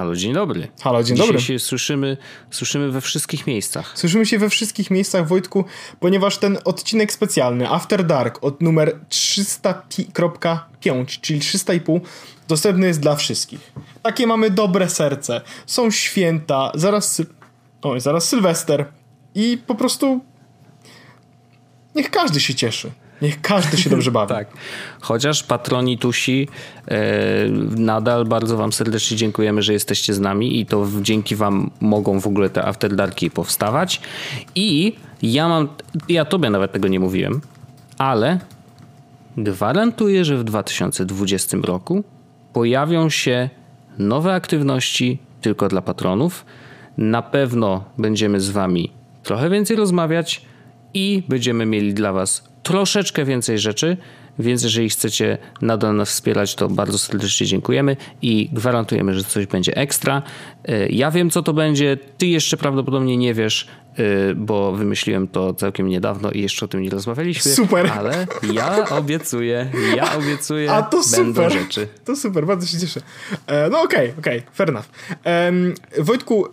Halo, dzień dobry. Halo, dzień Dzisiaj dobry. się słyszymy, słyszymy we wszystkich miejscach. Słyszymy się we wszystkich miejscach, Wojtku, ponieważ ten odcinek specjalny After Dark od numer 300.5, czyli 300,5, dostępny jest dla wszystkich. Takie mamy dobre serce. Są święta, zaraz, sy- oj, zaraz Sylwester i po prostu niech każdy się cieszy. Niech każdy się dobrze bawi. Tak. Chociaż patroni Tusi, e, nadal bardzo wam serdecznie dziękujemy, że jesteście z nami i to dzięki wam mogą w ogóle te After Darki powstawać. I ja mam, ja tobie nawet tego nie mówiłem, ale gwarantuję, że w 2020 roku pojawią się nowe aktywności tylko dla patronów. Na pewno będziemy z wami trochę więcej rozmawiać i będziemy mieli dla was troszeczkę więcej rzeczy, więc jeżeli chcecie nadal nas wspierać, to bardzo serdecznie dziękujemy i gwarantujemy, że coś będzie ekstra. E, Ja wiem, co to będzie, ty jeszcze prawdopodobnie nie wiesz, e, bo wymyśliłem to całkiem niedawno i jeszcze o tym nie rozmawialiśmy. Super. Ale ja obiecuję, ja obiecuję, A to będą super. rzeczy. To super, bardzo się cieszę. E, no okej, okej, fair enough. Em, Wojtku, e,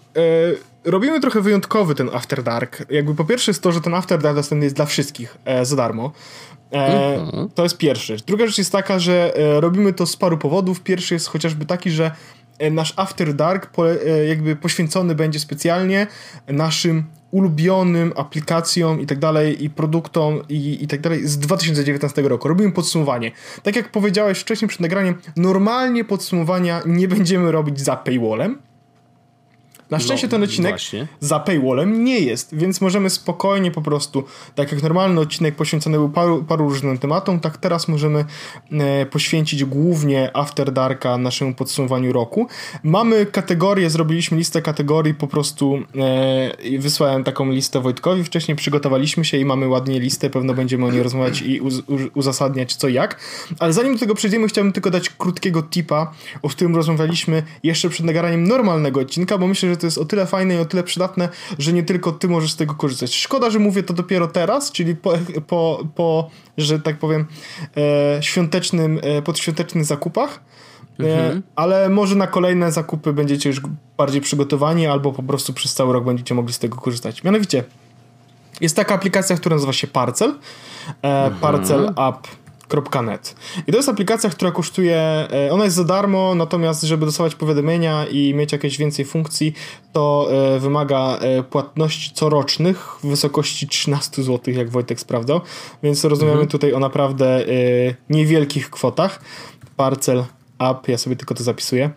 robimy trochę wyjątkowy ten After Dark. Jakby po pierwsze jest to, że ten After Dark dostępny jest dla wszystkich e, za darmo. E, To jest pierwsza rzecz. Druga rzecz jest taka, że e, robimy to z paru powodów. Pierwszy jest chociażby taki, że e, nasz After Dark pole, e, jakby poświęcony będzie specjalnie naszym ulubionym aplikacjom i tak dalej, i produktom i, i tak dalej z 2019 roku. Robimy podsumowanie. Tak jak powiedziałeś wcześniej przed nagraniem, normalnie podsumowania nie będziemy robić za paywallem. Na szczęście No, ten odcinek właśnie. za paywallem nie jest, więc możemy spokojnie po prostu, tak jak normalny odcinek poświęcony był paru, paru różnym tematom, tak teraz możemy e, poświęcić głównie After Darka naszemu podsumowaniu roku. Mamy kategorie, zrobiliśmy listę kategorii, po prostu e, wysłałem taką listę Wojtkowi, wcześniej przygotowaliśmy się i mamy ładnie listę, pewno będziemy o niej rozmawiać i uz, uz, uzasadniać co jak, ale zanim do tego przejdziemy, chciałbym tylko dać krótkiego tipa, o którym rozmawialiśmy jeszcze przed nagraniem normalnego odcinka, bo myślę, że to jest o tyle fajne i o tyle przydatne, że nie tylko ty możesz z tego korzystać. Szkoda, że mówię to dopiero teraz, czyli po, po, po że tak powiem, e, świątecznym, e, podświątecznych zakupach. E, ale może na kolejne zakupy będziecie już bardziej przygotowani, albo po prostu przez cały rok będziecie mogli z tego korzystać. Mianowicie, jest taka aplikacja, która nazywa się Parcel. E, parcelapp.net. I to jest aplikacja, która kosztuje, e, ona jest za darmo, natomiast żeby dostawać powiadomienia i mieć jakieś więcej funkcji, to e, wymaga e, płatności corocznych w wysokości 13 zł, jak Wojtek sprawdzał, więc rozmawiamy tutaj o naprawdę niewielkich kwotach. Parcel App, ja sobie tylko to zapisuję.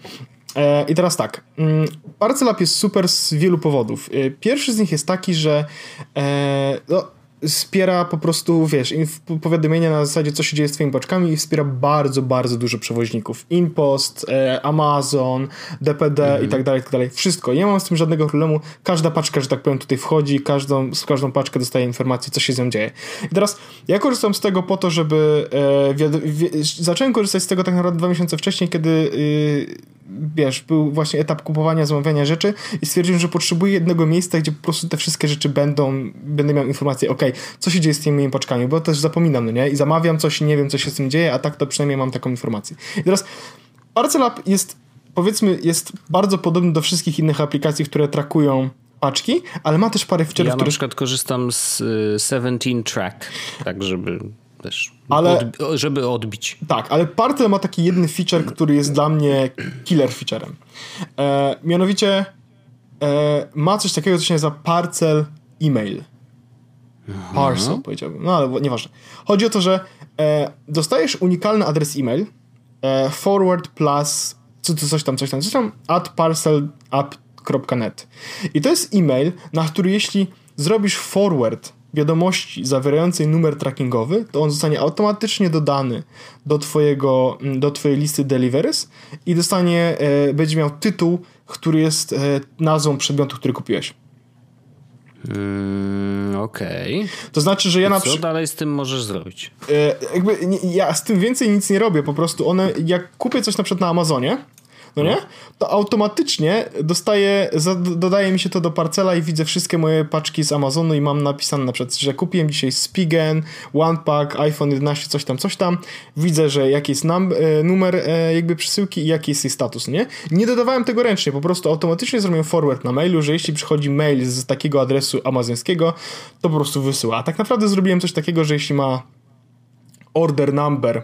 I teraz tak. mm, Parcel App jest super z wielu powodów. Pierwszy z nich jest taki, że no, wspiera po prostu, wiesz, powiadomienia na zasadzie, co się dzieje z twoimi paczkami i wspiera bardzo, bardzo dużo przewoźników. Inpost, e, Amazon, DPD i tak dalej, i tak dalej. Wszystko. Nie mam z tym żadnego problemu. Każda paczka, że tak powiem, tutaj wchodzi, każdą, z każdą paczkę dostaje informację, co się z nią dzieje. I teraz ja korzystam z tego po to, żeby e, zacząłem korzystać z tego tak naprawdę dwa miesiące wcześniej, kiedy y, wiesz, był właśnie etap kupowania, zamawiania rzeczy i stwierdziłem, że potrzebuję jednego miejsca, gdzie po prostu te wszystkie rzeczy będą, będę miał informację, ok, co się dzieje z tymi moimi paczkami, bo też zapominam, no nie? I zamawiam coś i nie wiem, co się z tym dzieje, a tak to przynajmniej mam taką informację. I teraz Parcel App jest, powiedzmy, jest bardzo podobny do wszystkich innych aplikacji, które trakują paczki, ale ma też parę feature'ów, Ja na które przykład korzystam z y, 17 Track, tak żeby też, Ale- odbi- żeby odbić. Tak, ale Parcel ma taki jeden feature, który jest dla mnie killer featurem. E, mianowicie e, ma coś takiego, co się nazywa Parcel e-mail. Parcel powiedziałbym, no ale nieważne. Chodzi o to, że e, dostajesz unikalny adres e-mail e, forward plus co, co, coś tam, coś tam, coś tam at parcelapp.net i to jest e-mail, na który jeśli zrobisz forward wiadomości zawierającej numer trackingowy, to on zostanie automatycznie dodany do twojego, mm, do twojej listy deliveries i dostanie, e, będzie miał tytuł, który jest e, nazwą przedmiotu, który kupiłeś. Mm, Okej. To znaczy, że ja na Co przykład dalej z tym możesz zrobić? e, jakby nie, ja z tym więcej nic nie robię, po prostu one, jak kupię coś na przykład na Amazonie, no nie? To automatycznie dostaje, dodaje mi się to do parcela i widzę wszystkie moje paczki z Amazonu i mam napisane na przykład, że kupiłem dzisiaj Spigen, OnePack, iPhone 11, coś tam, coś tam. Widzę, że jaki jest e, numer e, jakby przesyłki i jaki jest jej status, nie? Nie dodawałem tego ręcznie, po prostu automatycznie zrobiłem forward na mailu, że jeśli przychodzi mail z takiego adresu amazońskiego, to po prostu wysyła. A tak naprawdę zrobiłem coś takiego, że jeśli ma order number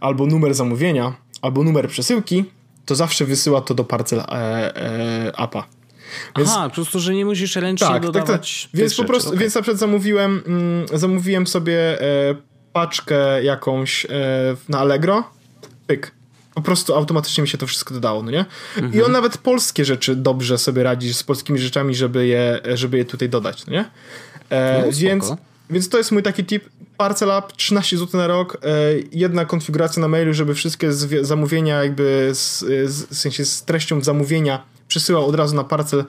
albo numer zamówienia, albo numer przesyłki, to zawsze wysyła to do parcel e, e, APA. Więc, Aha, po prostu, że nie musisz ręcznie tak, dodawać tak, tak. Więc po prostu, okay. więc na przykład zamówiłem, mm, zamówiłem sobie e, paczkę jakąś e, na Allegro, pyk. Po prostu automatycznie mi się to wszystko dodało, no nie? Mhm. I on nawet polskie rzeczy dobrze sobie radzi z polskimi rzeczami, żeby je, żeby je tutaj dodać, no nie? E, no, więc, więc to jest mój taki tip. Parcel App 13 zł na rok, e, jedna konfiguracja na mailu, żeby wszystkie zamówienia jakby z, z, w sensie z treścią zamówienia przesyłał od razu na parcel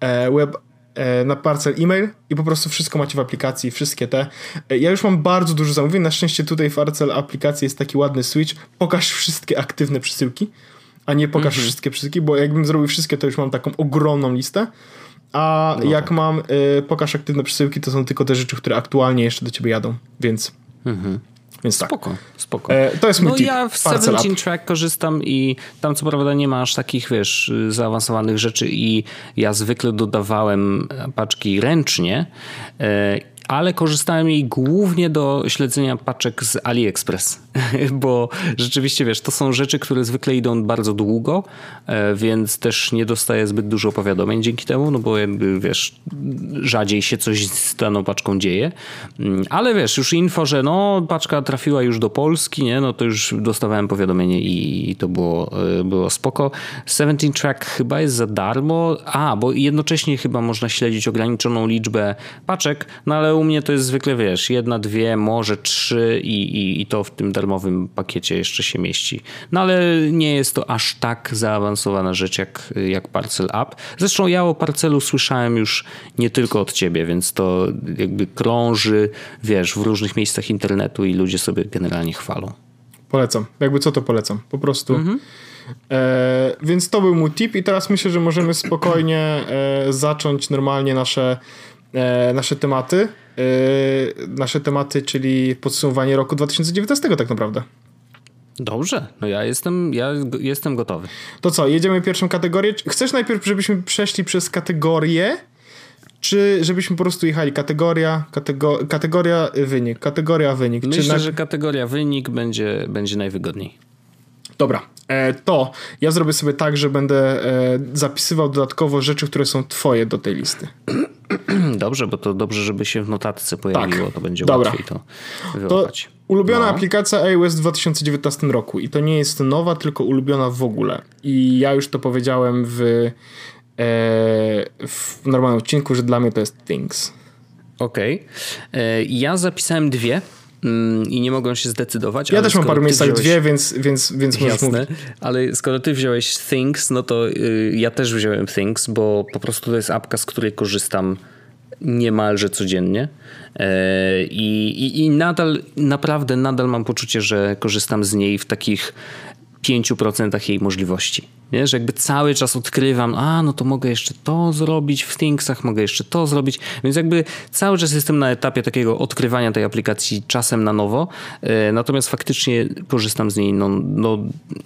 e, web e, na parcel e-mail i po prostu wszystko macie w aplikacji, wszystkie te. Ja już mam bardzo dużo zamówień, na szczęście tutaj w parcel aplikacji jest taki ładny switch, pokaż wszystkie aktywne przesyłki, a nie pokaż mhm. wszystkie przesyłki, bo jakbym zrobił wszystkie, to już mam taką ogromną listę. A no jak tak. mam y, pokaż aktywne przesyłki, to są tylko te rzeczy, które aktualnie jeszcze do ciebie jadą, więc. Mhm. Więc tak. Spoko, spoko. E, to jest mój No tip. ja w 17 Track korzystam i tam co prawda nie ma aż takich, wiesz, zaawansowanych rzeczy i ja zwykle dodawałem paczki ręcznie e, ale korzystałem jej głównie do śledzenia paczek z AliExpress, bo rzeczywiście wiesz, to są rzeczy, które zwykle idą bardzo długo, e, więc też nie dostaję zbyt dużo powiadomień dzięki temu, no bo jakby wiesz, rzadziej się coś z daną paczką dzieje, mm, ale wiesz, już info, że no paczka trafiła już do Polski, nie, no to już dostawałem powiadomienie i to było, e, było spoko. 17 Track chyba jest za darmo, a, bo jednocześnie chyba można śledzić ograniczoną liczbę paczek, no ale u mnie to jest zwykle, wiesz, jedna, dwie, może trzy i, i, i to w tym darmowym pakiecie jeszcze się mieści. No ale nie jest to aż tak zaawansowana rzecz jak, jak Parcel App. Zresztą ja o Parcelu słyszałem już nie tylko od ciebie, więc to jakby krąży, wiesz, w różnych miejscach internetu i ludzie sobie generalnie chwalą. Polecam. Jakby co to polecam. Po prostu. Mhm. E, więc to był mój tip i teraz myślę, że możemy spokojnie e, zacząć normalnie nasze, e, nasze tematy. Yy, nasze tematy, czyli podsumowanie roku 2019 tak naprawdę. Dobrze, no ja jestem, ja jestem gotowy. To co, jedziemy pierwszą kategorię? Chcesz najpierw, żebyśmy przeszli przez kategorię, czy żebyśmy po prostu jechali kategoria, katego, kategoria, wynik, kategoria, wynik? Myślę, na... że kategoria, wynik będzie, będzie najwygodniej. Dobra, e, to ja zrobię sobie tak, że będę e, zapisywał dodatkowo rzeczy, które są twoje do tej listy. Dobrze, bo to dobrze, żeby się w notatce pojawiło, tak. to będzie Dobra. łatwiej to wyłapać. To ulubiona no. aplikacja iOS w 2019 roku i to nie jest nowa, tylko ulubiona w ogóle. I ja już to powiedziałem w, e, w normalnym odcinku, że dla mnie to jest Things. Okej. Okay. Ja zapisałem dwie i nie mogą się zdecydować. Ja też mam paru miejscach wziąłeś... dwie, więc, więc, więc Jasne, mówić. Ale skoro ty wziąłeś Things, no to y, ja też wziąłem Things, bo po prostu to jest apka, z której korzystam niemalże codziennie. E, I, i, I nadal, naprawdę nadal mam poczucie, że korzystam z niej w takich 5% jej możliwości. Nie? Że jakby cały czas odkrywam, a no to mogę jeszcze to zrobić w Thingsach, mogę jeszcze to zrobić, więc jakby cały czas jestem na etapie takiego odkrywania tej aplikacji czasem na nowo, e, natomiast faktycznie korzystam z niej non, no,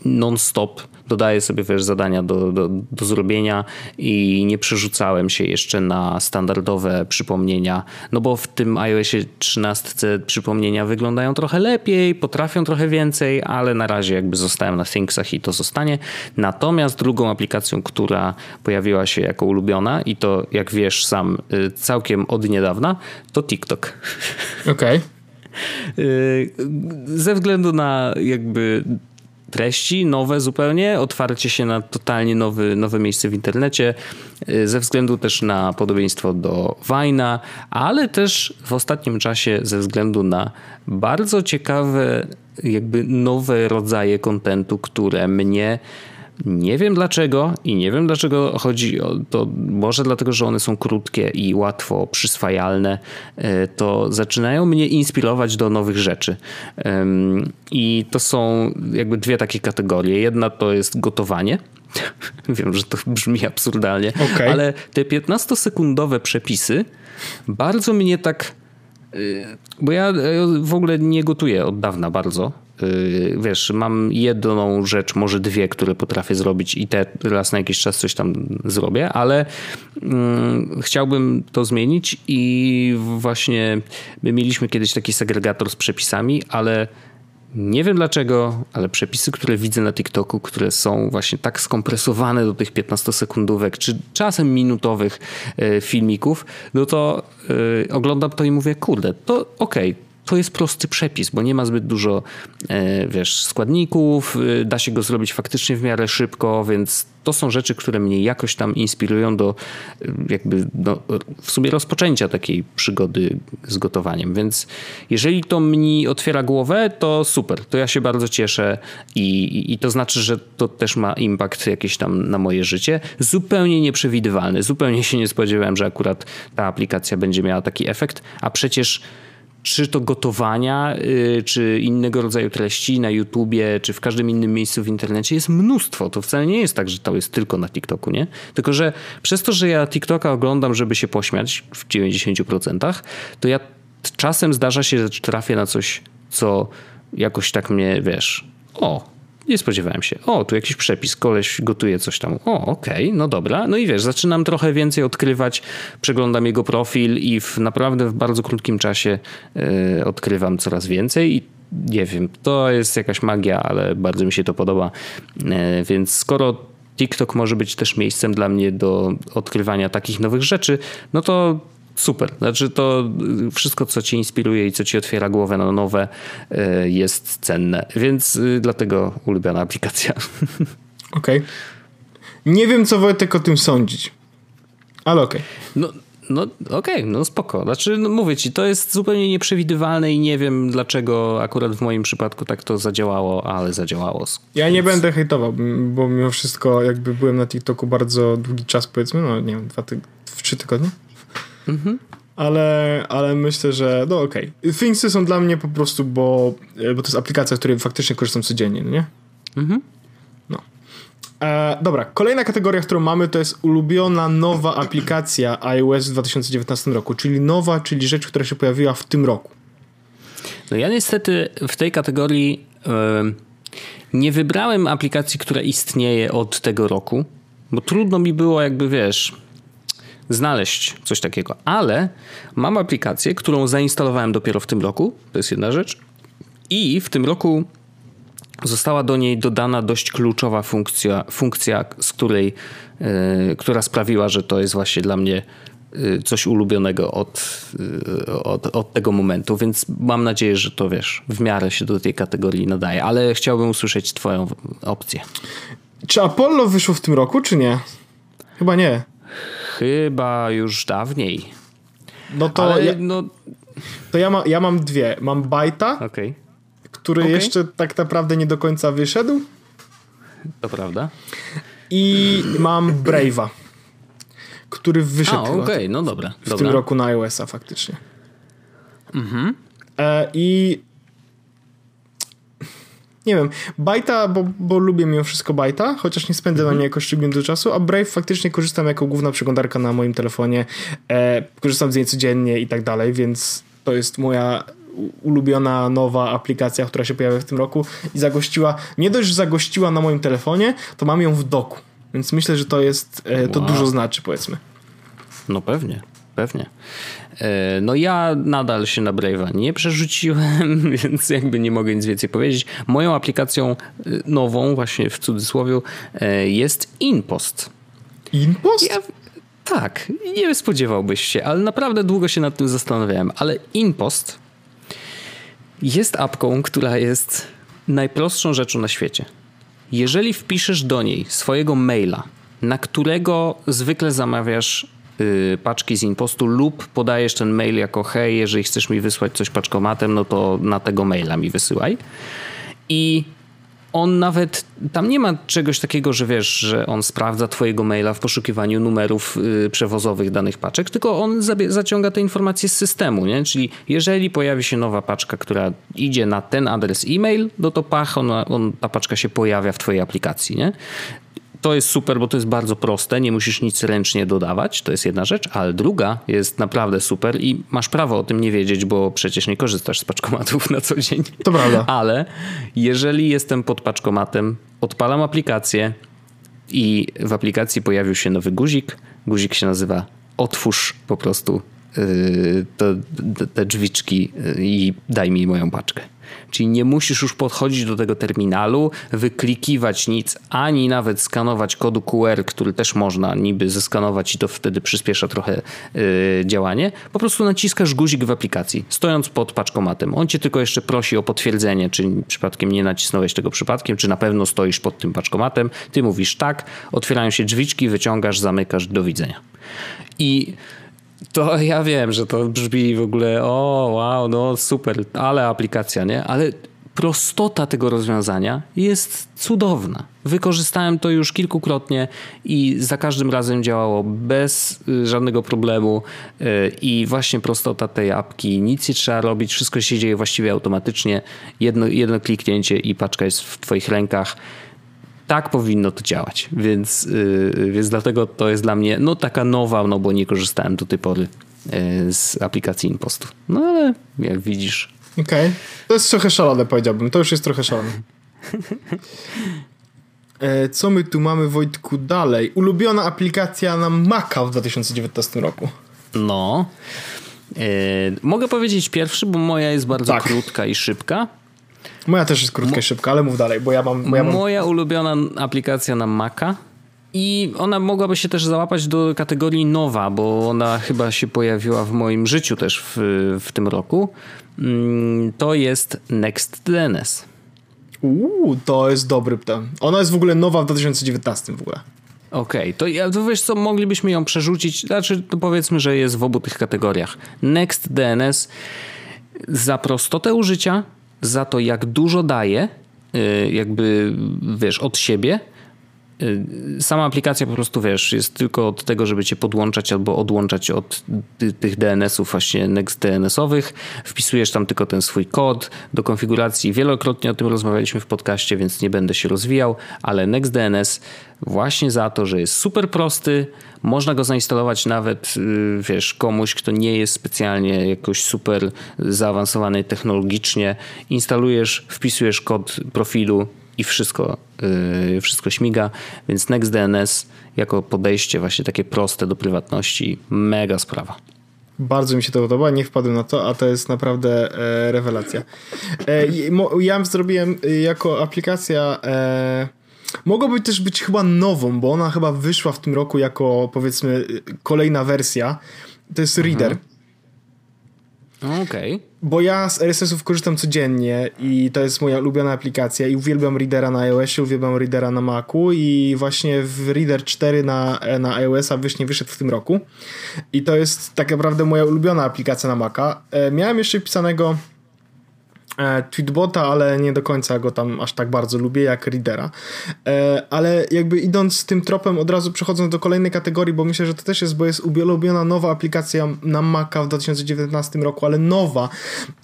non-stop, dodaję sobie wiesz, zadania do, do, do zrobienia i nie przerzucałem się jeszcze na standardowe przypomnienia, no bo w tym iOSie 13 przypomnienia wyglądają trochę lepiej, potrafią trochę więcej, ale na razie jakby zostałem na Thingsach i to zostanie. Natomiast drugą aplikacją, która pojawiła się jako ulubiona i to jak wiesz sam y, całkiem od niedawna, to TikTok. Okej. Okay. Ze względu na jakby treści, nowe zupełnie, otwarcie się na totalnie nowy, nowe miejsce w internecie, y, ze względu też na podobieństwo do Wajna, ale też w ostatnim czasie ze względu na bardzo ciekawe, jakby nowe rodzaje kontentu, które mnie nie wiem dlaczego i nie wiem dlaczego chodzi o to, może dlatego, że one są krótkie i łatwo przyswajalne, e, to zaczynają mnie inspirować do nowych rzeczy. I to są jakby dwie takie kategorie. Jedna to jest gotowanie Wiem, że to brzmi absurdalnie, okay. ale te 15-sekundowe przepisy bardzo mnie tak. Y, bo ja w ogóle nie gotuję od dawna bardzo. Y, wiesz, mam jedną rzecz, może dwie, które potrafię zrobić i te raz na jakiś czas coś tam zrobię, ale mm, chciałbym to zmienić i właśnie my mieliśmy kiedyś taki segregator z przepisami, ale nie wiem dlaczego, ale przepisy, które widzę na TikToku, które są właśnie tak skompresowane do tych 15-sekundówek, czy czasem minutowych e, filmików, no to yy, oglądam to i mówię, kurde, to okej, okay, to jest prosty przepis, bo nie ma zbyt dużo e, wiesz, składników, e, da się go zrobić faktycznie w miarę szybko, więc to są rzeczy, które mnie jakoś tam inspirują do e, jakby no, w sumie rozpoczęcia takiej przygody z gotowaniem. Więc jeżeli to mi otwiera głowę, to super, to ja się bardzo cieszę i, i to znaczy, że to też ma impact jakiś tam na moje życie. Zupełnie nieprzewidywalny, zupełnie się nie spodziewałem, że akurat ta aplikacja będzie miała taki efekt, a przecież czy to gotowania, y, czy innego rodzaju treści na YouTubie, czy w każdym innym miejscu w internecie jest mnóstwo. To wcale nie jest tak, że to jest tylko na TikToku, nie? Tylko, że przez to, że ja TikToka oglądam, żeby się pośmiać w 90%, to ja czasem zdarza się, że trafię na coś, co jakoś tak mnie, wiesz, o, nie spodziewałem się. O, tu jakiś przepis, koleś gotuje coś tam. O, okej, okay, no dobra. No i wiesz, zaczynam trochę więcej odkrywać, przeglądam jego profil i w naprawdę w bardzo krótkim czasie yy, odkrywam coraz więcej i nie wiem, to jest jakaś magia, ale bardzo mi się to podoba. Yy, więc skoro TikTok może być też miejscem dla mnie do odkrywania takich nowych rzeczy, no to super. Znaczy to wszystko, co cię inspiruje i co ci otwiera głowę na nowe e, jest cenne. Więc y, dlatego ulubiona aplikacja. Okej. Okay. Nie wiem, co Wojtek o tym sądzić. Ale okej. Okay. No, no okej, okay, no spoko. Znaczy, no mówię ci, to jest zupełnie nieprzewidywalne i nie wiem dlaczego akurat w moim przypadku tak to zadziałało, ale zadziałało. Ja nie będę hejtował, bo mimo wszystko jakby byłem na TikToku bardzo długi czas, powiedzmy, no nie wiem, dwa ty trzy tygodnie. Mhm. Ale, ale myślę, że no okej. Okay. Thingsy są dla mnie po prostu, bo, e, bo to jest aplikacja, z której faktycznie korzystam codziennie, no nie? Mhm. No. E, dobra, kolejna kategoria, którą mamy, to jest ulubiona nowa aplikacja iOS w 2019 roku, czyli nowa, czyli rzecz, która się pojawiła w tym roku. No ja niestety w tej kategorii yy, nie wybrałem aplikacji, która istnieje od tego roku, bo trudno mi było jakby, wiesz znaleźć coś takiego. Ale mam aplikację, którą zainstalowałem dopiero w tym roku. To jest jedna rzecz. I w tym roku została do niej dodana dość kluczowa funkcja, funkcja z której, yy, która sprawiła, że to jest właśnie dla mnie yy, coś ulubionego od, yy, od, od tego momentu, więc mam nadzieję, że to wiesz, w miarę się do tej kategorii nadaje, ale chciałbym usłyszeć Twoją opcję. Czy Apollo wyszło w tym roku, czy nie? Chyba nie. Chyba już dawniej. No to Ale, ja, no... to ja, ma, ja mam dwie. Mam Bajta, okay. który okay. jeszcze tak naprawdę nie do końca wyszedł. To prawda. I mam Brave'a, który wyszedł okej, okay. no dobra. w dobra. tym roku na iOS-a faktycznie. Mhm. E, I nie wiem, Bajta, bo, bo lubię mimo wszystko Bajta, chociaż nie spędzę na mhm. niej jakoś szczególnie dużo czasu, a Brave faktycznie korzystam jako główna przeglądarka na moim telefonie, e, korzystam z niej codziennie i tak dalej, więc to jest moja ulubiona nowa aplikacja, która się pojawia w tym roku i zagościła, nie dość, że zagościła na moim telefonie, to mam ją w doku, więc myślę, że to jest, e, to wow. dużo znaczy powiedzmy. No pewnie, pewnie. E, no ja nadal się na Brave'a nie przerzuciłem, więc jakby nie mogę nic więcej powiedzieć. Moją aplikacją e, nową, właśnie w cudzysłowie, e, jest InPost. InPost? Ja, tak, nie spodziewałbyś się, ale naprawdę długo się nad tym zastanawiałem. Ale InPost jest apką, która jest najprostszą rzeczą na świecie. Jeżeli wpiszesz do niej swojego maila, na którego zwykle zamawiasz paczki z impostu lub podajesz ten mail jako hej, jeżeli chcesz mi wysłać coś paczkomatem, no to na tego maila mi wysyłaj. I on nawet, tam nie ma czegoś takiego, że wiesz, że on sprawdza twojego maila w poszukiwaniu numerów y, przewozowych danych paczek, tylko on zaciąga te informacje z systemu, nie? Czyli jeżeli pojawi się nowa paczka, która idzie na ten adres e-mail, no to pach, on, ta paczka się pojawia w twojej aplikacji, nie? To jest super, bo to jest bardzo proste, nie musisz nic ręcznie dodawać, to jest jedna rzecz, ale druga jest naprawdę super i masz prawo o tym nie wiedzieć, bo przecież nie korzystasz z paczkomatów na co dzień. To prawda. Ale jeżeli jestem pod paczkomatem, odpalam aplikację i w aplikacji pojawił się nowy guzik. Guzik się nazywa otwórz po prostu te, te drzwiczki yy, i daj mi moją paczkę. Czyli nie musisz już podchodzić do tego terminalu, wyklikiwać nic, ani nawet skanować kodu QR, który też można niby zeskanować i to wtedy przyspiesza trochę yy, działanie. Po prostu naciskasz guzik w aplikacji, stojąc pod paczkomatem. On cię tylko jeszcze prosi o potwierdzenie, czy przypadkiem nie nacisnąłeś tego przypadkiem, czy na pewno stoisz pod tym paczkomatem. Ty mówisz tak, otwierają się drzwiczki, wyciągasz, zamykasz, do widzenia. I to ja wiem, że to brzmi w ogóle o wow, no super, ale aplikacja, nie? Ale prostota tego rozwiązania jest cudowna. Wykorzystałem to już kilkukrotnie i za każdym razem działało bez y, żadnego problemu y, i właśnie prostota tej apki, nic nie trzeba robić, wszystko się dzieje właściwie automatycznie, jedno, jedno kliknięcie i paczka jest w twoich rękach tak powinno to działać. Więc, yy, więc dlatego to jest dla mnie no taka nowa, no bo nie korzystałem do tej pory yy, z aplikacji InPostu. No ale jak widzisz. Okej. Okay. To jest trochę szalone, powiedziałbym. To już jest trochę szalone. E, co my tu mamy, Wojtku, dalej? Ulubiona aplikacja na Maca w 2019 roku. No. Yy, mogę powiedzieć pierwszy, bo moja jest bardzo tak. krótka i szybka. Moja też jest krótka i szybka, ale mów dalej, bo ja mam... Bo ja mam... Moja ulubiona aplikacja na Maca i ona mogłaby się też załapać do kategorii nowa, bo ona chyba się pojawiła w moim życiu też w, w tym roku. Mm, to jest NextDNS. Uuu, to jest dobry plan. Ona jest w ogóle nowa w 2019 w ogóle. Okej, okay, to, ja, to wiesz co, moglibyśmy ją przerzucić, znaczy to powiedzmy, że jest w obu tych kategoriach. NextDNS za prostotę użycia, za to, jak dużo daje, y, jakby wiesz, od siebie. Y, sama aplikacja po prostu wiesz, jest tylko od tego, żeby cię podłączać albo odłączać od tych DNS-ów, właśnie next DNS-owych. Wpisujesz tam tylko ten swój kod do konfiguracji. Wielokrotnie o tym rozmawialiśmy w podcaście, więc nie będę się rozwijał, ale next DNS właśnie za to, że jest super prosty, można go zainstalować nawet, y, wiesz, komuś, kto nie jest specjalnie jakoś super zaawansowany technologicznie. Instalujesz, wpisujesz kod profilu i wszystko, yy, wszystko śmiga, więc NextDNS jako podejście właśnie takie proste do prywatności, mega sprawa. Bardzo mi się to podoba, nie wpadłem na to, a to jest naprawdę e, rewelacja. E, ja zrobiłem y, jako aplikacja e, Mogłaby też być chyba nową, bo ona chyba wyszła w tym roku jako powiedzmy kolejna wersja. To jest Reader. Mhm. Okej. Okay. Bo ja z RSS-ów korzystam codziennie i to jest moja ulubiona aplikacja i uwielbiam Readera na iOSie, uwielbiam Readera na Macu i właśnie w Reader 4 na, na iOS-a wyśnie wyszedł w tym roku i to jest tak naprawdę moja ulubiona aplikacja na Maca. E, miałem jeszcze pisanego Tweetbota, ale nie do końca go tam aż tak bardzo lubię jak Readera. E, ale jakby idąc tym tropem, od razu przechodząc do kolejnej kategorii, bo myślę, że to też jest, bo jest ulubiona nowa aplikacja na Maca w 2019 roku, ale nowa.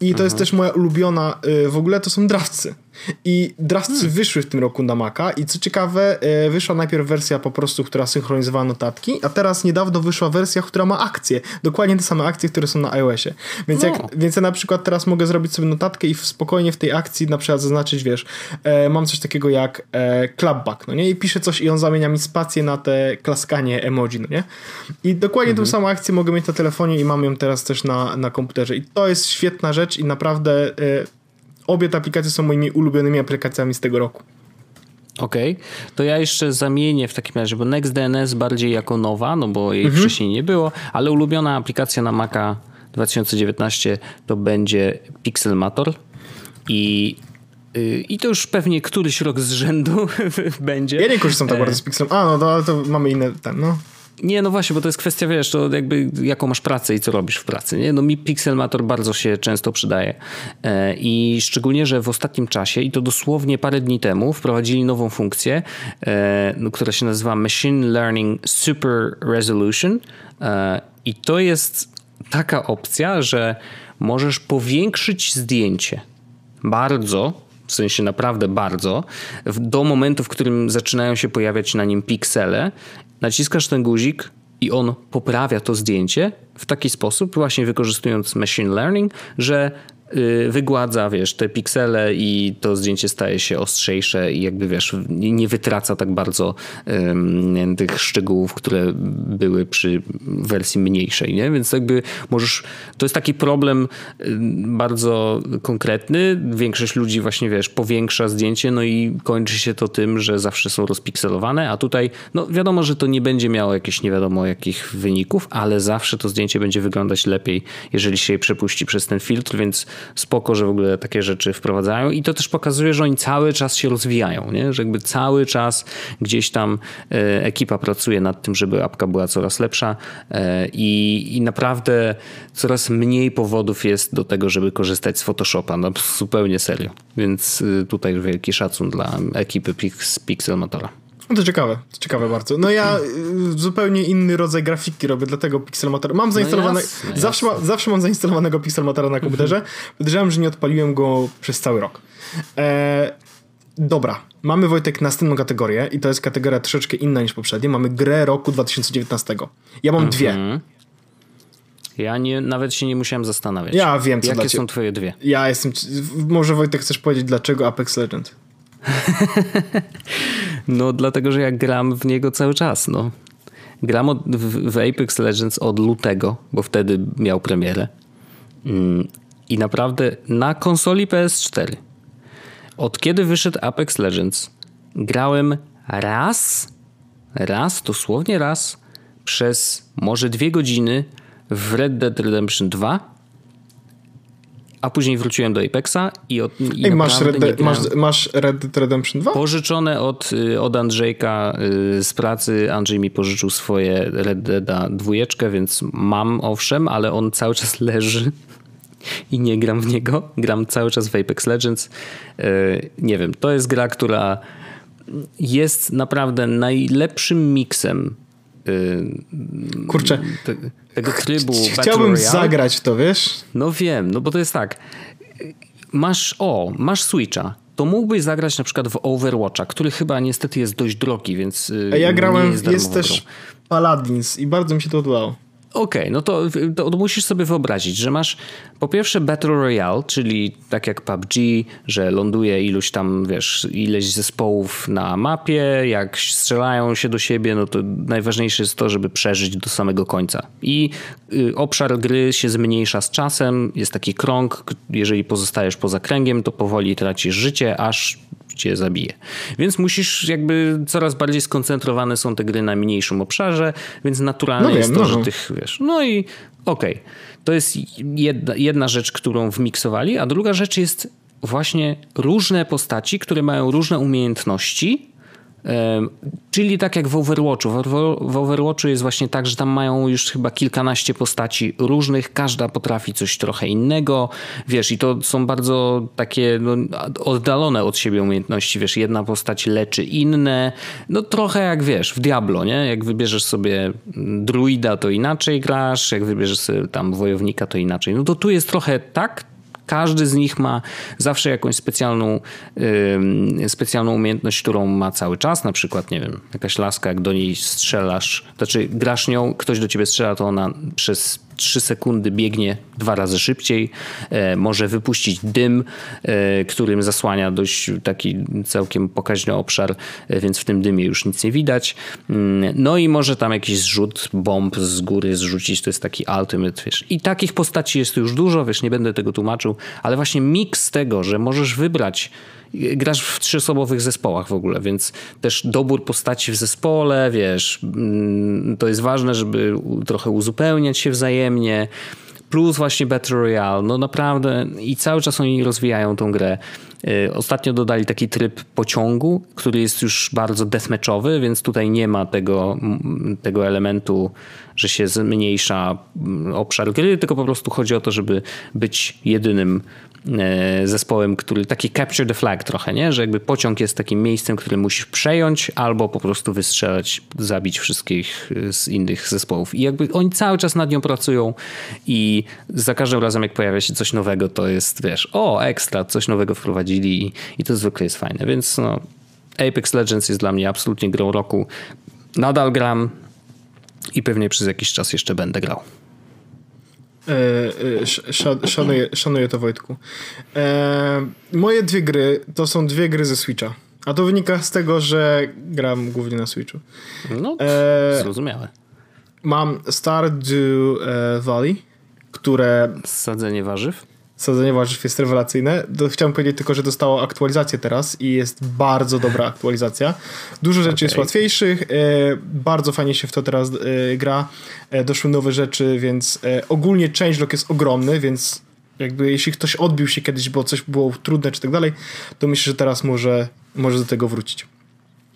I to mhm. jest też moja ulubiona, y, w ogóle to są drawcy. I Draftsy hmm. wyszły w tym roku na Maca i co ciekawe, e, wyszła najpierw wersja po prostu, która synchronizowała notatki, a teraz niedawno wyszła wersja, która ma akcje. Dokładnie te same akcje, które są na iOSie. Więc, no. jak, więc ja na przykład teraz mogę zrobić sobie notatkę i spokojnie w tej akcji na przykład zaznaczyć, wiesz, e, mam coś takiego jak e, clapback, no nie? I piszę coś i on zamienia mi spację na te klaskanie emoji, no nie? I dokładnie mhm. tą samą akcję mogę mieć na telefonie i mam ją teraz też na, na komputerze. I to jest świetna rzecz i naprawdę... E, obie te aplikacje są moimi ulubionymi aplikacjami z tego roku. Okej, okay. to ja jeszcze zamienię w takim razie, bo NextDNS bardziej jako nowa, no bo jej mhm. wcześniej nie było, ale ulubiona aplikacja na Maca 2019 to będzie Pixelmator i y, i to już pewnie któryś rok z rzędu będzie. Ja nie korzystam tak bardzo z Pixelem. A, no to, to mamy inne ten, no. Nie, no właśnie, bo to jest kwestia, wiesz, to jakby jaką masz pracę i co robisz w pracy. Nie? No mi Pixelmator bardzo się często przydaje e, i szczególnie, że w ostatnim czasie i to dosłownie parę dni temu wprowadzili nową funkcję, e, no, która się nazywa Machine Learning Super Resolution e, i to jest taka opcja, że możesz powiększyć zdjęcie bardzo w sensie naprawdę bardzo, do momentu, w którym zaczynają się pojawiać na nim piksele, naciskasz ten guzik i on poprawia to zdjęcie w taki sposób, właśnie wykorzystując machine learning, że wygładza, wiesz, te piksele i to zdjęcie staje się ostrzejsze i jakby, wiesz, nie wytraca tak bardzo um, tych szczegółów, które były przy wersji mniejszej, nie? Więc jakby możesz, to jest taki problem bardzo konkretny. Większość ludzi właśnie, wiesz, powiększa zdjęcie, no i kończy się to tym, że zawsze są rozpikselowane, a tutaj, no wiadomo, że to nie będzie miało jakichś nie wiadomo jakich wyników, ale zawsze to zdjęcie będzie wyglądać lepiej, jeżeli się je przepuści przez ten filtr, więc spoko, że w ogóle takie rzeczy wprowadzają i to też pokazuje, że oni cały czas się rozwijają, nie? że jakby cały czas gdzieś tam e, ekipa pracuje nad tym, żeby apka była coraz lepsza e, i, i naprawdę coraz mniej powodów jest do tego, żeby korzystać z Photoshopa, no zupełnie serio. Więc e, tutaj wielki szacun dla ekipy Pixel Motora. No to ciekawe, to ciekawe bardzo. No ja y, zupełnie inny rodzaj grafiki robię, dlatego Pixelmator. Mam zainstalowane. No jasne, zawsze, jasne. Ma, zawsze mam zainstalowanego Pixelmatora na komputerze. Podejrzewam, że nie odpaliłem go przez cały rok. E, dobra, mamy Wojtek następną kategorię i to jest kategoria troszeczkę inna niż poprzednie. Mamy grę roku 2019. Ja mam dwie. Mhm. Ja nie, nawet się nie musiałem zastanawiać. Ja wiem, co Jakie są twoje dwie? Ja jestem... Może Wojtek chcesz powiedzieć, dlaczego Apex Legend? no dlatego, że ja gram w niego cały czas, no. Gram od, w, w, Apex Legends od lutego, bo wtedy miał premierę. Mm, I naprawdę na konsoli PS4 od kiedy wyszedł Apex Legends grałem raz, raz, dosłownie raz, przez może dwie godziny w Red Dead Redemption 2 a później wróciłem do Apexa i, od, i Ej, masz, Red masz, masz Red Dead Redemption 2? Pożyczone od, y, od Andrzejka y, z pracy. Andrzej mi pożyczył swoje Red Deada dwójeczkę, więc mam owszem, ale on cały czas leży i nie gram w niego. Gram cały czas w Apex Legends. Y, nie wiem, to jest gra, która jest naprawdę najlepszym miksem Kurczę, tego trybu Chciałbym zagrać to, wiesz? No wiem, no bo to jest tak. Masz, o, masz Switcha. To mógłbyś zagrać na przykład w Overwatcha, który chyba niestety jest dość drogi, więc. A ja grałem, jest, jest też Paladins i bardzo mi się to podobało. Okej, okay, no to, to, musisz sobie wyobrazić, że masz po pierwsze Battle Royale, czyli tak jak PUBG, że ląduje iluś tam, wiesz, ileś zespołów na mapie, jak strzelają się do siebie, no to najważniejsze jest to, żeby przeżyć do samego końca. I y, obszar gry się zmniejsza z czasem, jest taki krąg, jeżeli pozostajesz poza kręgiem, to powoli tracisz życie, aż cię zabije. Więc musisz jakby coraz bardziej skoncentrowane są te gry na mniejszym obszarze, więc naturalne no jest wiem, to, no. że tych wiesz. No i okej. Okay. To jest jedna, jedna rzecz, którą wmiksowali, a druga rzecz jest właśnie różne postaci, które mają różne umiejętności Czyli tak jak w Overwatchu. W Overwatchu jest właśnie tak, że tam mają już chyba kilkanaście postaci różnych, każda potrafi coś trochę innego, wiesz, i to są bardzo takie no, oddalone od siebie umiejętności, wiesz, jedna postać leczy inne, no trochę jak wiesz, w Diablo, nie? Jak wybierzesz sobie druida, to inaczej grasz, jak wybierzesz sobie tam wojownika, to inaczej. No to tu jest trochę tak, każdy z nich ma zawsze jakąś specjalną, yy, specjalną umiejętność, którą ma cały czas. Na przykład, nie wiem, jakaś laska, jak do niej strzelasz, znaczy grasz nią, ktoś do ciebie strzela, to ona przez 3 sekundy biegnie dwa razy szybciej, e, może wypuścić dym, e, którym zasłania dość taki całkiem pokaźny obszar, e, więc w tym dymie już nic nie widać. Mm, no i może tam jakiś zrzut bomb z góry zrzucić, to jest taki ultimate, wiesz. I takich postaci jest już dużo, wiesz, nie będę tego tłumaczył, ale właśnie miks tego, że możesz wybrać grasz w trzyosobowych zespołach w ogóle, więc też dobór postaci w zespole, wiesz, mm, to jest ważne, żeby trochę uzupełniać się wzajemnie. Plus właśnie Battle Royale, no naprawdę i cały czas oni rozwijają tą grę. Y, ostatnio dodali taki tryb pociągu, który jest już bardzo deathmatchowy, więc tutaj nie ma tego, tego elementu, że się zmniejsza obszar gry, tylko po prostu chodzi o to, żeby być jedynym zespołem, który taki capture the flag trochę, nie? Że jakby pociąg jest takim miejscem, które musisz przejąć albo po prostu wystrzelać, zabić wszystkich z innych zespołów. I jakby oni cały czas nad nią pracują i za każdym razem jak pojawia się coś nowego, to jest, wiesz, o, ekstra, coś nowego wprowadzili i, i to zwykle jest fajne, więc no, Apex Legends jest dla mnie absolutnie grą roku. Nadal gram i pewnie przez jakiś czas jeszcze będę grał. E, e, szanuję, szanuję to Wojtku. E, moje dwie gry to są dwie gry ze Switcha. A to wynika z tego, że gram głównie na Switchu. No, zrozumiałe. Mam Stardew Valley, które... Sadzenie warzyw? Sadzenie warzyw jest rewelacyjne. Chciałem powiedzieć tylko, że dostało aktualizację teraz i jest bardzo dobra aktualizacja. Dużo rzeczy okay. jest łatwiejszych, e, bardzo fajnie się w to teraz e, gra. E, doszły nowe rzeczy, więc ogólnie changelog jest ogromny, więc jakby jeśli ktoś odbił się kiedyś, bo coś było trudne czy tak dalej, to myślę, że teraz może, może do tego wrócić.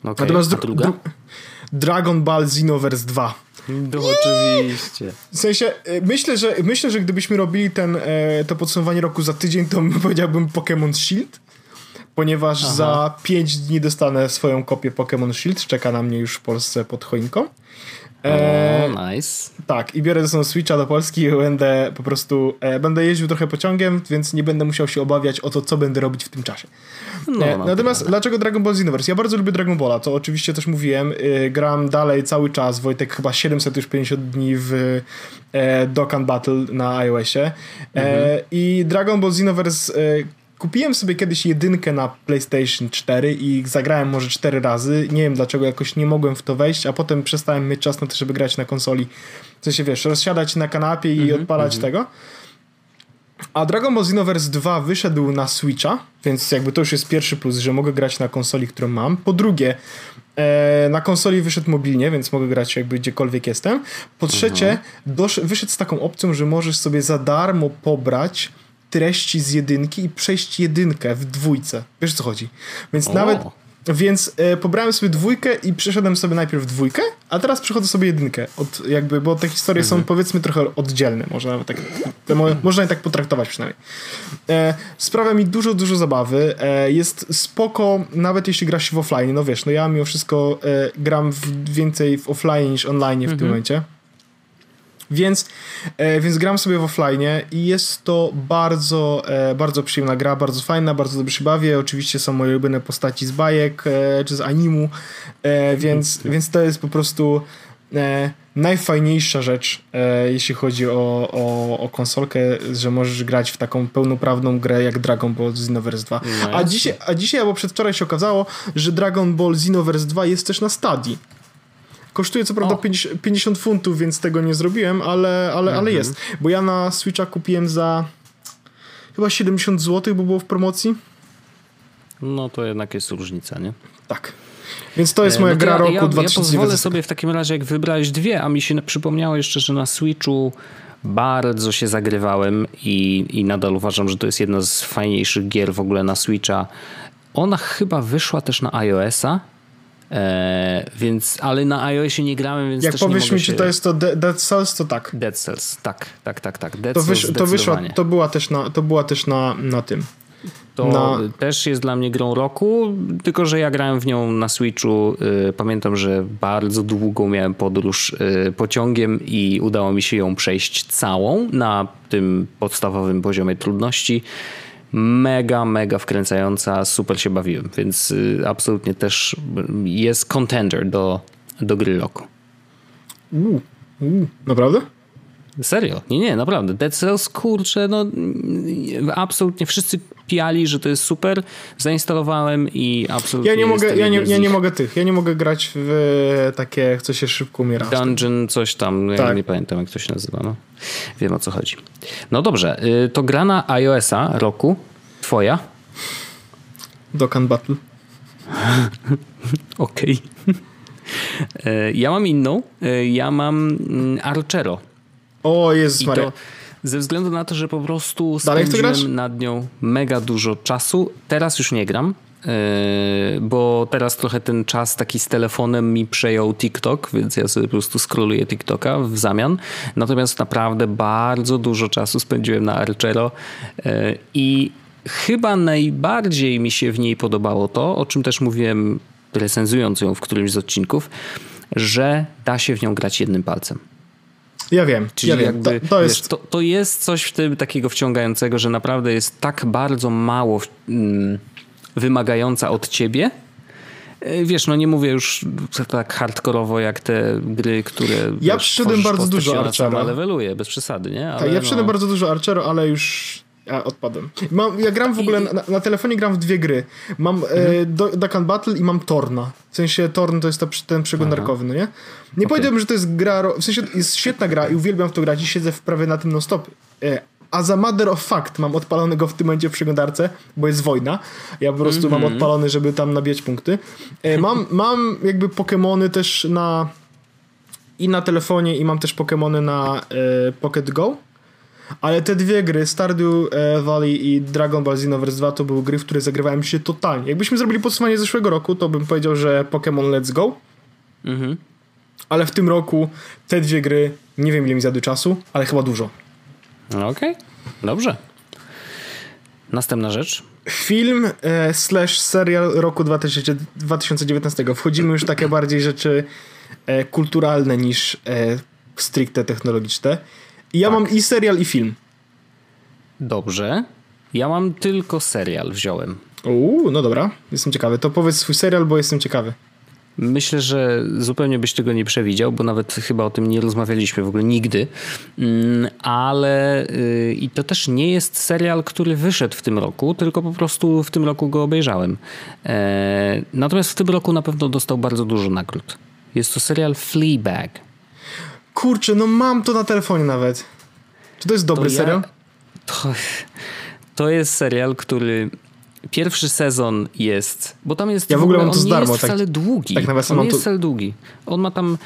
Okay. Natomiast dru- dru- Dragon Ball Xenoverse 2 no oczywiście. W sensie, e, myślę, że myślę, że gdybyśmy robili ten, e, to podsumowanie roku za tydzień, to powiedziałbym Pokémon Shield, ponieważ Aha. za 5 dni dostanę swoją kopię Pokémon Shield, czeka na mnie już w Polsce pod choinką. E, nice. Tak, i biorę ze Switcha do Polski i będę po prostu, e, będę jeździł trochę pociągiem, więc nie będę musiał się obawiać o to, co będę robić w tym czasie. No, e, natomiast dlaczego Dragon Ball Xenoverse? Ja bardzo lubię Dragon Balla, to oczywiście też mówiłem, e, gram dalej cały czas, Wojtek chyba 750 dni w e, Dokkan Battle na iOSie e, mhm. i Dragon Ball Xenoverse Kupiłem sobie kiedyś jedynkę na PlayStation 4 i zagrałem może 4 razy. Nie wiem dlaczego jakoś nie mogłem w to wejść, a potem przestałem mieć czas na to, żeby grać na konsoli. W sensie wiesz, rozsiadać na kanapie i mm -hmm, odpalać mm -hmm. tego. A Dragon Ball Xenoverse 2 wyszedł na Switcha, więc jakby to już jest pierwszy plus, że mogę grać na konsoli, którą mam. Po drugie, e, na konsoli wyszedł mobilnie, więc mogę grać jakby gdziekolwiek jestem. Po trzecie, mhm. wyszedł z taką opcją, że możesz sobie za darmo pobrać treści z jedynki i przejść jedynkę w dwójce. Wiesz co chodzi? Więc o. nawet. Więc e, pobrałem sobie dwójkę i przeszedłem sobie najpierw dwójkę, a teraz przechodzę sobie jedynkę. Od, jakby, bo te historie mhm. są powiedzmy trochę oddzielne, można nawet tak, te, można je tak potraktować przynajmniej. E, sprawia mi dużo, dużo zabawy. E, jest spoko, nawet jeśli gra się w offline. No wiesz, no ja mimo wszystko e, gram w, więcej w offline niż online w mhm. tym momencie. Więc, e, więc gram sobie w offline i jest to bardzo, e, bardzo przyjemna gra, bardzo fajna, bardzo dobrze się bawię. Oczywiście są moje ulubione postaci z bajek e, czy z animu, e, więc, więc to jest po prostu e, najfajniejsza rzecz, e, jeśli chodzi o, o, o konsolkę, że możesz grać w taką pełnoprawną grę jak Dragon Ball Xenoverse 2. No a, dzisiaj, a dzisiaj albo przedwczoraj się okazało, że Dragon Ball Xenoverse 2 jest też na stadii. Kosztuje co prawda 50, 50, funtów, więc tego nie zrobiłem, ale, ale, mhm. ale jest. Bo ja na Switcha kupiłem za chyba 70 zł, bo było w promocji. No to jednak jest różnica, nie? Tak. Więc to jest e, moja no to gra ja, roku ja, 2020. Ja pozwolę sobie w takim razie, jak wybrałeś dwie, a mi się przypomniało jeszcze, że na Switchu bardzo się zagrywałem i, i nadal uważam, że to jest jedna z fajniejszych gier w ogóle na Switcha. Ona chyba wyszła też na iOS-a, E, więc, ale na iOSie nie grałem, więc Jak też powiesz mi, czy to jest to Dead Cells, to tak. Dead Cells, tak, tak, tak, tak. Dead to, wysz, to wyszła, to była też na, to była też na, na tym. To też jest dla mnie grą roku, tylko że ja grałem w nią na Switchu. Y, pamiętam, że bardzo długą miałem podróż y, pociągiem i udało mi się ją przejść całą na tym podstawowym poziomie trudności mega, mega wkręcająca, super się bawiłem, więc y, absolutnie też jest contender do, do gry roku. Uuu, uu, naprawdę? Serio? Nie, nie, naprawdę. Dead Cells, kurczę, no absolutnie wszyscy piali, że to jest super. Zainstalowałem i absolutnie Ja nie mogę, ja nie, ja nie mogę tych, ja nie mogę grać w takie, co się szybko umiera. Dungeon, coś tam, tak. ja nie pamiętam jak to się nazywa, no. Wiem o co chodzi. No dobrze, y, to gra na iOS-a roku, twoja? Dokkan Battle. Okej. Okay. Ja mam inną. Y, ja mam mm, Archero. O, jest Maria. Ze względu na to, że po prostu spędziłem nad nią mega dużo czasu. Teraz już nie gram, bo teraz trochę ten czas taki z telefonem mi przejął TikTok, więc ja sobie po prostu scrolluję TikToka w zamian. Natomiast naprawdę bardzo dużo czasu spędziłem na Archero i chyba najbardziej mi się w niej podobało to, o czym też mówiłem recenzując ją w którymś z odcinków, że da się w nią grać jednym palcem. Ja wiem, Czyli ja wiem. jakby, to, to, wiesz, jest... to, to, jest coś w tym takiego wciągającego, że naprawdę jest tak bardzo mało mm, wymagająca od ciebie. E, wiesz, no nie mówię już tak hardkorowo jak te gry, które. Ja wiesz, przyszedłem bardzo dużo Archera. leveluje, bez przesady, nie? Ale tak, ja przyszedłem no... bardzo dużo Archero, ale już ja odpadłem. Mam, ja gram w ogóle, na, na, telefonie gram w dwie gry. Mam mhm. e, Duck Battle i mam Torna. W sensie Torn to jest to, ten przeglądarkowy, no nie? Nie okay. powiedziałbym, że to jest gra, w sensie jest świetna gra i uwielbiam w to grać i siedzę w prawie na tym non stop. E, a za matter of fact mam odpalonego w tym momencie w przeglądarce, bo jest wojna. Ja po prostu mam mhm. odpalony, żeby tam nabijać punkty. E, mam, mam jakby Pokémony też na i na telefonie i mam też Pokémony na e, Pocket Go. Ale te dwie gry, Stardew e, Valley i Dragon Ball Xenoverse 2 to były gry, w które zagrywałem się totalnie. Jakbyśmy zrobili podsumowanie zeszłego roku, to bym powiedział, że Pokémon Let's Go. Mhm. Ale w tym roku te dwie gry, nie wiem ile mi zjadły czasu, ale chyba dużo. Okej, okay. dobrze. Następna rzecz. Film e, slash serial roku 2000, 2019. Wchodzimy już takie bardziej rzeczy e, kulturalne niż e, stricte technologiczne. Ja tak. mam i serial, i film. Dobrze. Ja mam tylko serial, wziąłem. Uuu, no dobra, jestem ciekawy. To powiedz swój serial, bo jestem ciekawy. Myślę, że zupełnie byś tego nie przewidział, bo nawet chyba o tym nie rozmawialiśmy w ogóle nigdy. Mm, ale y, i to też nie jest serial, który wyszedł w tym roku, tylko po prostu w tym roku go obejrzałem. E, natomiast w tym roku na pewno dostał bardzo dużo nagród. Jest to serial Fleabag. Kurczę, no mam to na telefonie nawet. Czy to jest dobry to ja, serial? To, to jest serial, który pierwszy sezon jest, bo tam jest ja w ogóle, mam to darmo, jest tak, wcale długi. Tak nawet on nie jest wcale długi. On ma tam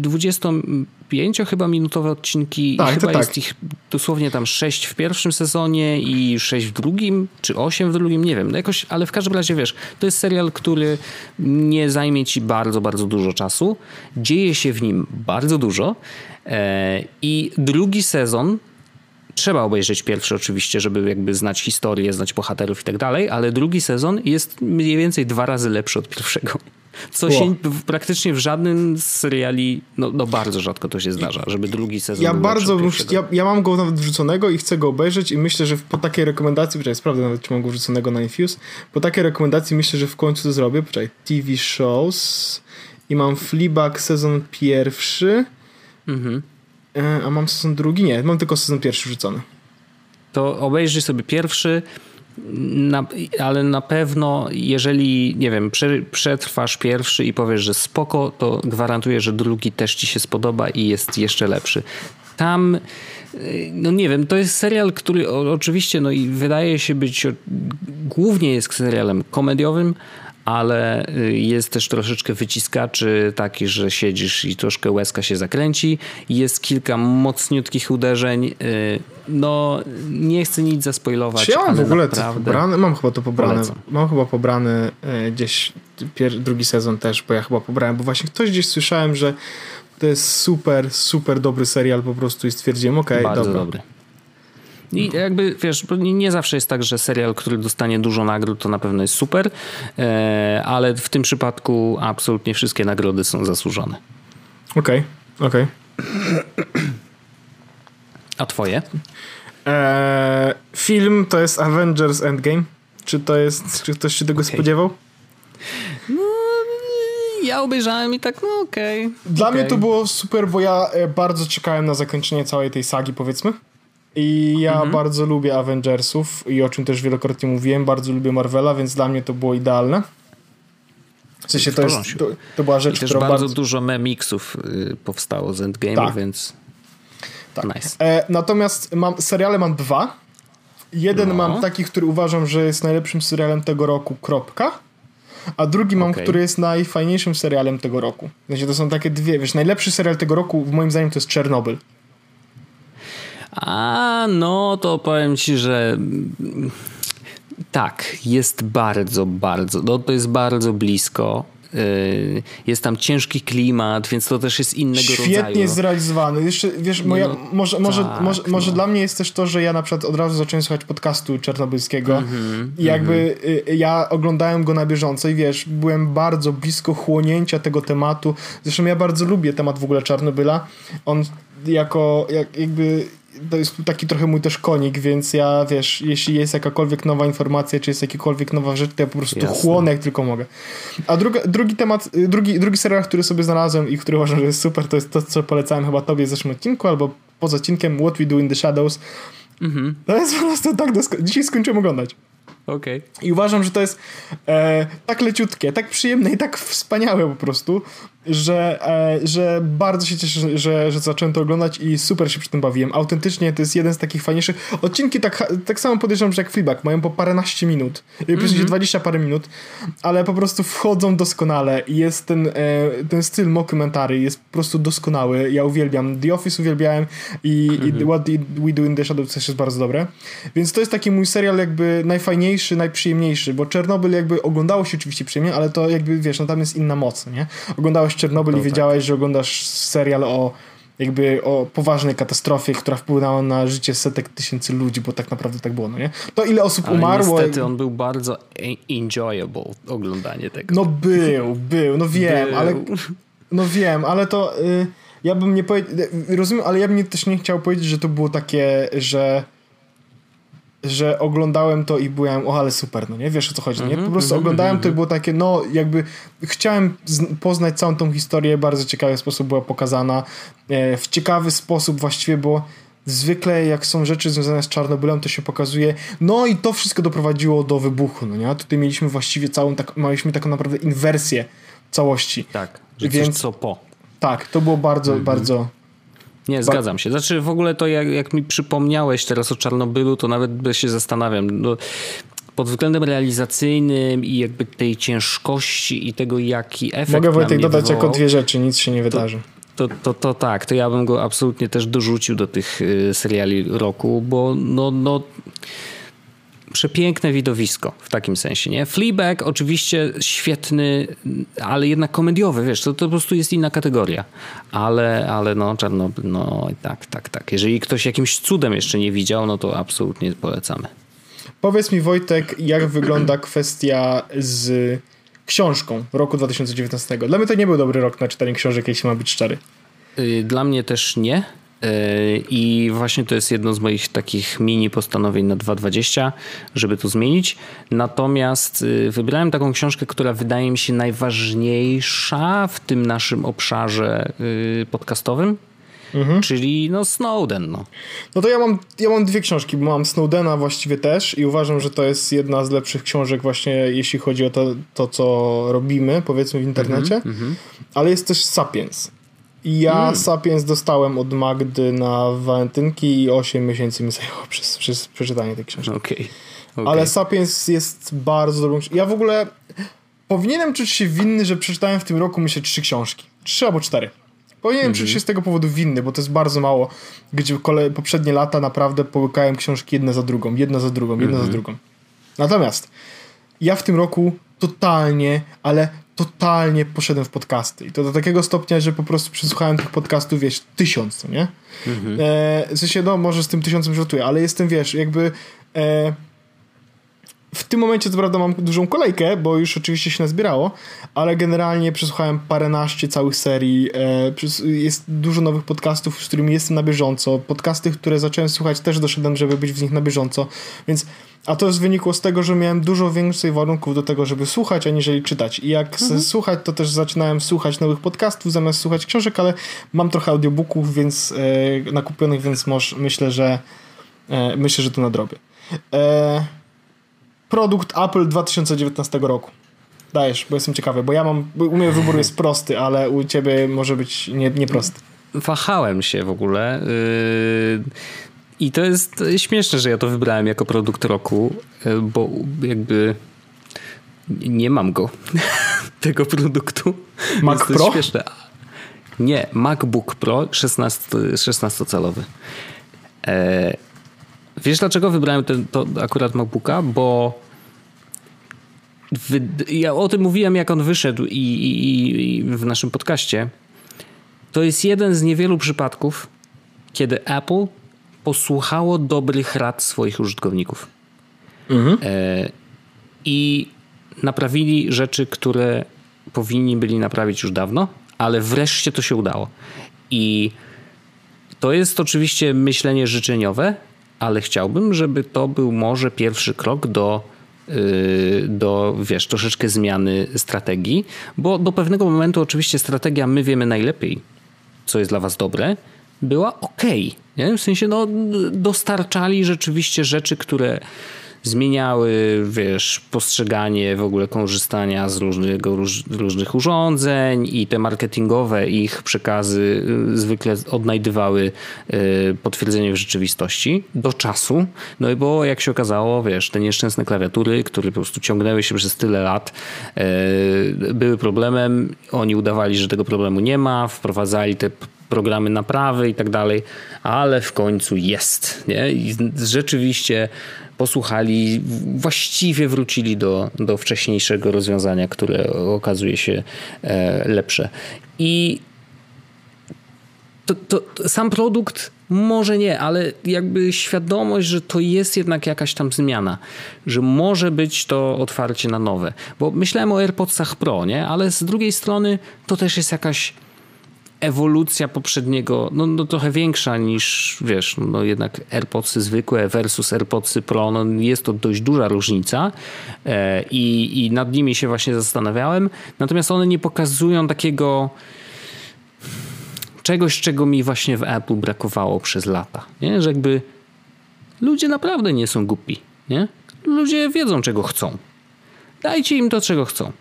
25 chyba minutowe odcinki tak, chyba tak. jest ich dosłownie tam 6 w pierwszym sezonie i 6 w drugim, czy 8 w drugim, nie wiem. No jakoś, ale w każdym razie wiesz, to jest serial, który nie zajmie ci bardzo, bardzo dużo czasu. Dzieje się w nim bardzo dużo e, i drugi sezon Trzeba obejrzeć pierwszy oczywiście, żeby jakby znać historię, znać bohaterów i tak dalej, ale drugi sezon jest mniej więcej dwa razy lepszy od pierwszego. Co się praktycznie w żadnym z seriali, no, no, bardzo rzadko to się zdarza, żeby drugi sezon Ja bardzo, ja, ja mam go nawet wrzuconego i chcę go obejrzeć i myślę, że po takiej rekomendacji, poczekaj, sprawdzę nawet, czy mam go wrzuconego na Infuse, po takiej rekomendacji myślę, że w końcu to zrobię, poczekaj, TV shows i mam Fleabag sezon pierwszy, mhm. E, a mam sezon drugi? Nie, mam tylko sezon pierwszy wrzucony. To obejrzyj sobie pierwszy, na, ale na pewno, jeżeli, nie wiem, przetrwasz pierwszy i powiesz, że spoko, to gwarantuję, że drugi też ci się spodoba i jest jeszcze lepszy. Tam, e, no nie wiem, to jest serial, który oczywiście, no i wydaje się być, głównie jest serialem komediowym, ale y, jest też troszeczkę wyciskaczy taki, że siedzisz i troszkę łezka się zakręci. Jest kilka mocniutkich uderzeń. Y, no, nie chcę nic zaspoilować. Czy ja mam w ogóle to pobrane? Mam chyba to pobrane. Polecam. Mam chyba pobrany gdzieś drugi sezon też, bo ja chyba pobrałem, bo właśnie ktoś gdzieś słyszałem, że to jest super, super dobry serial po prostu i stwierdziłem, okej, okay, dobra. dobry. I jakby, wiesz, nie zawsze jest tak, że serial, który dostanie dużo nagród, to na pewno jest super, e, ale w tym przypadku absolutnie wszystkie nagrody są zasłużone. Okej, okay, okej. Okay. A twoje? Eee, film to jest Avengers Endgame? Czy to jest, czy ktoś się tego okay. spodziewał? No, ja obejrzałem i tak, no okej. Okay. Dla mnie to było super, bo ja e, bardzo czekałem na zakończenie całej tej sagi, powiedzmy. I ja mhm. bardzo lubię Avengersów i o czym też wielokrotnie mówiłem, bardzo lubię Marvela, więc dla mnie to było idealne. W sensie to, jest, to, to była rzecz, I też bardzo, bardzo dużo memiksów y, powstało z Endgame'u, tak. więc tak. nice. E, natomiast mam, seriale mam dwa. Jeden no. mam taki, który uważam, że jest najlepszym serialem tego roku, kropka. A drugi mam, okay. który jest najfajniejszym serialem tego roku. W sensie to są takie dwie, wiesz, najlepszy serial tego roku, w moim zdaniem, to jest Czernobyl. A no to powiem ci, że Tak, jest bardzo, bardzo. No to jest bardzo blisko. Y, jest tam ciężki klimat, więc to też jest innego Świetnie rodzaju. Świetnie zrealizowany. Jeszcze, wiesz, moja, no, może, może, tak, może, może no. dla mnie jest też to, że ja na przykład od razu zacząłem słuchać podcastu czarnobylskiego mm -hmm, i jakby mm -hmm. ja oglądałem go na bieżąco i wiesz, byłem bardzo blisko chłonięcia tego tematu. Zresztą ja bardzo lubię temat w ogóle Czarnobyla. On jako jak, jakby to jest taki trochę mój też konik, więc ja, wiesz, jeśli jest jakakolwiek nowa informacja, czy jest jakakolwiek nowa rzecz, to ja po prostu Jasne. chłonę jak tylko mogę. A druga, drugi temat, drugi, drugi serial, który sobie znalazłem i który uważam, że jest super, to jest to, co polecałem chyba tobie w zeszłym odcinku, albo poza odcinkiem What We Do in the Shadows. Mhm. To jest po prostu tak doskonale. Dzisiaj skończyłem oglądać. Okay. I uważam, że to jest e, tak leciutkie, tak przyjemne i tak wspaniałe po prostu, że, e, że bardzo się cieszę, że, że zacząłem to oglądać i super się przy tym bawiłem. Autentycznie to jest jeden z takich fajniejszych. Odcinki tak, tak samo podejrzewam, że jak Fleabag, mają po paręnaście minut, mm -hmm. 20 parę minut, ale po prostu wchodzą doskonale i jest ten, e, ten styl mockumentary jest po prostu doskonały. Ja uwielbiam. The Office uwielbiałem i, mm -hmm. i mhm. What We Do in the Shadows też jest bardzo dobre. Więc to jest taki mój serial jakby najfajniejszy, najprzyjemniejszy, bo Czernobyl jakby oglądało się oczywiście przyjemnie, ale to jakby wiesz, no tam jest inna moc, nie? Oglądało oglądałeś Czernobyl i wiedziałeś, tak. że oglądasz serial o jakby o poważnej katastrofie, która wpłynęła na życie setek tysięcy ludzi, bo tak naprawdę tak było, no nie? To ile osób Ale umarło... niestety on był bardzo enjoyable, oglądanie tego. No był, był, no wiem, był. ale... No wiem, ale to... Y, ja bym nie powiedział... Rozumiem, ale ja bym też nie chciał powiedzieć, że to było takie, że że oglądałem to i byłem, o ale super, no nie, wiesz o co chodzi, nie? Po prostu mm -hmm, oglądałem to i było takie, no jakby chciałem poznać całą tą historię, bardzo ciekawy sposób była pokazana, e, w ciekawy sposób właściwie, bo zwykle jak są rzeczy związane z Czarnobylem, to się pokazuje, no i to wszystko doprowadziło do wybuchu, no nie? Tutaj mieliśmy właściwie całą, tak, mieliśmy taką naprawdę inwersję całości. Tak, że Więc, co po. Tak, to było bardzo, mhm. bardzo nie, zgadzam się. Znaczy w ogóle to jak, jak mi przypomniałeś teraz o Czarnobylu, to nawet się zastanawiam. No, pod względem realizacyjnym i jakby tej ciężkości i tego, jaki efekt Mogę Wojtek dodać wywołał, jako dwie rzeczy, nic się nie wydarzy. To, to, to, to, tak, to ja bym go absolutnie też dorzucił do tych y, seriali roku, bo no, no przepiękne widowisko w takim sensie, nie? Fleabag oczywiście świetny, ale jednak komediowy, wiesz, to, to po prostu jest inna kategoria. Ale, ale no, Czarnobyl, no tak, tak, tak. Jeżeli ktoś jakimś cudem jeszcze nie widział, no to absolutnie polecamy. Powiedz mi Wojtek, jak wygląda kwestia z książką w roku 2019? Dla mnie to nie był dobry rok na czytanie książek, jeśli ma być szczery. Y, dla mnie też nie. I właśnie to jest jedno z moich takich mini postanowień na 2.20, żeby to zmienić. Natomiast y, wybrałem taką książkę, która wydaje mi się najważniejsza w tym naszym obszarze y, podcastowym. Mhm. Czyli no Snowden. No. no to ja mam, ja mam dwie książki, bo mam Snowdena właściwie też i uważam, że to jest jedna z lepszych książek właśnie jeśli chodzi o to, to co robimy powiedzmy w internecie, mhm, mhm. ale jest też Sapiens. Ja mm. Sapiens dostałem od Magdy na walentynki i 8 miesięcy mi zajęło przez, przez przeczytanie tej książki. Okay. okay. Ale Sapiens jest bardzo dobrą. Ja w ogóle powinienem czuć się winny, że przeczytałem w tym roku myślę trzy książki. Trzy albo cztery. Powinienem mm -hmm. czuć się z tego powodu winny, bo to jest bardzo mało, gdzie kole, poprzednie lata naprawdę połykałem książki jedna za drugą, jedna za drugą, jedna mm -hmm. za mhm. drugą. Natomiast ja w tym roku totalnie, ale totalnie poszedłem w podcasty. I to do takiego stopnia, że po prostu przesłuchałem tych podcastów, wiesz, tysiąc, nie? Mhm. E, w sensie, no, może z tym tysiącem żartuję, ale jestem, wiesz, jakby... E, w tym momencie, co prawda, mam dużą kolejkę, bo już oczywiście się nazbierało, ale generalnie przesłuchałem paręnaście całych serii. E, jest dużo nowych podcastów, z którymi jestem na bieżąco. Podcasty, które zacząłem słuchać, też doszedłem, żeby być w nich na bieżąco. Więc, a to jest wynikło z tego, że miałem dużo więcej warunków do tego, żeby słuchać, aniżeli czytać. I jak mhm. słuchać, to też zaczynałem słuchać nowych podcastów zamiast słuchać książek, ale mam trochę audiobooków, więc e, nakupionych, więc może, myślę, że e, myślę, że to nadrobię. E, produkt Apple 2019 roku. Dajesz, bo jestem ciekawy, bo ja mam, u mnie wybór jest prosty, ale u ciebie może być nie, nieprosty. Wahałem się w ogóle. Yy, I to jest śmieszne, że ja to wybrałem jako produkt roku, yy, bo jakby nie mam go, tego produktu. Mac Pro? Śmieszne. Nie, MacBook Pro 16, 16-calowy. Wiesz dlaczego wybrałem ten, to akurat MacBooka? Bo ja o tym mówiłem, jak on wyszedł i, i, i w naszym podcaście. To jest jeden z niewielu przypadków, kiedy Apple posłuchało dobrych rad swoich użytkowników. Mhm. E, I naprawili rzeczy, które powinni byli naprawić już dawno, ale wreszcie to się udało. I to jest oczywiście myślenie życzeniowe, ale chciałbym, żeby to był może pierwszy krok do, yy, do wiesz, troszeczkę zmiany strategii, bo do pewnego momentu oczywiście strategia my wiemy najlepiej, co jest dla was dobre, była ok. Nie? W sensie no, dostarczali rzeczywiście rzeczy, które zmieniały, wiesz, postrzeganie w ogóle korzystania z różnego, róż, różnych urządzeń i te marketingowe ich przekazy y, zwykle odnajdywały y, potwierdzenie w rzeczywistości do czasu. No i bo jak się okazało, wiesz, te nieszczęsne klawiatury, które po prostu ciągnęły się przez tyle lat, y, były problemem. Oni udawali, że tego problemu nie ma, wprowadzali te programy naprawy i tak dalej, ale w końcu jest. Nie? I rzeczywiście posłuchali, właściwie wrócili do, do wcześniejszego rozwiązania, które okazuje się e, lepsze. I to, to, sam produkt może nie, ale jakby świadomość, że to jest jednak jakaś tam zmiana, że może być to otwarcie na nowe. Bo myślałem o AirPodsach Pro, nie? ale z drugiej strony to też jest jakaś ewolucja poprzedniego, no, no trochę większa niż, wiesz, no jednak AirPodsy zwykłe versus AirPodsy Pro, no jest to dość duża różnica e, i, i nad nimi się właśnie zastanawiałem. Natomiast one nie pokazują takiego czegoś, czego mi właśnie w Apple brakowało przez lata, nie? Że jakby ludzie naprawdę nie są głupi, nie? Ludzie wiedzą, czego chcą. Dajcie im to, czego chcą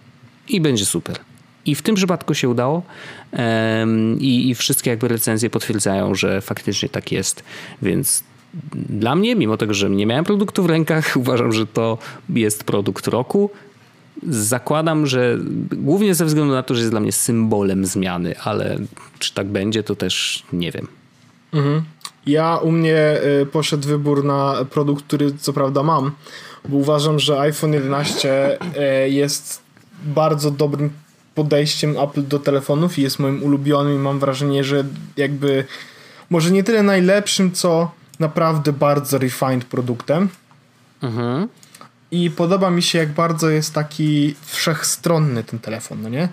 i będzie super. I w tym przypadku się udało i, i wszystkie jakby recenzje potwierdzają, że faktycznie tak jest, więc dla mnie, mimo tego, że nie miałem produktu w rękach, uważam, że to jest produkt roku. Zakładam, że głównie ze względu na to, że jest dla mnie symbolem zmiany, ale czy tak będzie, to też nie wiem. Mhm. Ja u mnie y, poszedł wybór na produkt, który co prawda mam, bo uważam, że iPhone 11 y, jest bardzo dobrym podejściem Apple do telefonów i jest moim ulubionym i mam wrażenie, że jakby może nie tyle najlepszym, co naprawdę bardzo refined produktem. Mhm. I podoba mi się, jak bardzo jest taki wszechstronny ten telefon, no nie?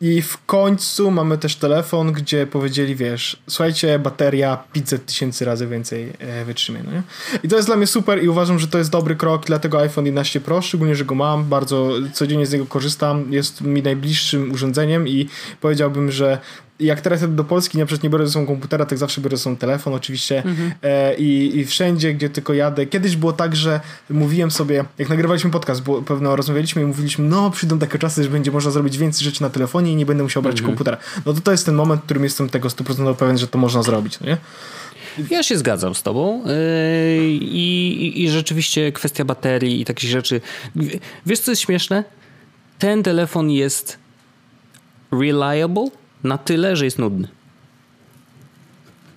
I w końcu mamy też telefon, gdzie powiedzieli, wiesz, słuchajcie, bateria 500 tysięcy razy więcej e, wytrzymie, no nie? I to jest dla mnie super i uważam, że to jest dobry krok, dlatego iPhone 11 Pro, szczególnie, że go mam, bardzo codziennie z niego korzystam, jest mi najbliższym urządzeniem i powiedziałbym, że jak teraz jadę do Polski, na przykład nie biorę ze sobą komputera, tak zawsze biorę ze sobą telefon oczywiście mhm. e, i, i wszędzie, gdzie tylko jadę. Kiedyś było tak, że mówiłem sobie, jak nagrywaliśmy podcast, bo pewno rozmawialiśmy i mówiliśmy, no przyjdą takie czasy, że będzie można zrobić więcej rzeczy na telefonie i nie będę musiał brać mhm. komputera. No to to jest ten moment, w którym jestem tego 100% pewien, że to można zrobić, no nie? Ja się zgadzam z tobą yy, i, i rzeczywiście kwestia baterii i takich rzeczy. Wiesz, co jest śmieszne? Ten telefon jest reliable, na tyle, że jest nudny.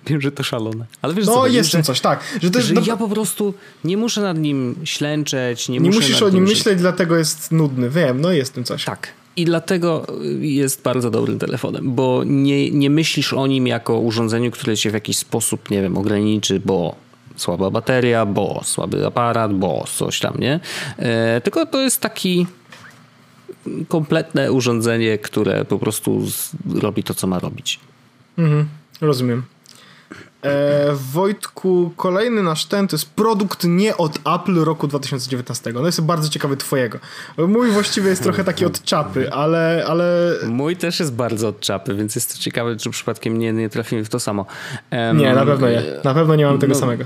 Wiem, że to szalone. Ale wiesz no, co, jest że, coś, tak. Że, że ja po prostu nie muszę nad nim ślęczeć. Nie, nie musisz o nim myśleć, dlatego jest nudny. Wiem, no jest tym coś. Tak. I dlatego jest bardzo dobrym telefonem, bo nie, nie myślisz o nim jako urządzeniu, które cię w jakiś sposób, nie wiem, ograniczy, bo słaba bateria, bo słaby aparat, bo coś tam, nie? E, tylko to jest taki kompletne urządzenie, które po prostu robi to, co ma robić. Mhm, rozumiem. E, Wojtku, kolejny nasz ten to jest produkt nie od Apple roku 2019. No jest bardzo ciekawy twojego. Mój właściwie jest trochę taki od czapy, ale, ale... Mój też jest bardzo od czapy, więc jest to ciekawe, czy przypadkiem nie, nie trafimy w to samo. Um, nie, na pewno nie. Na pewno nie mam tego no, samego.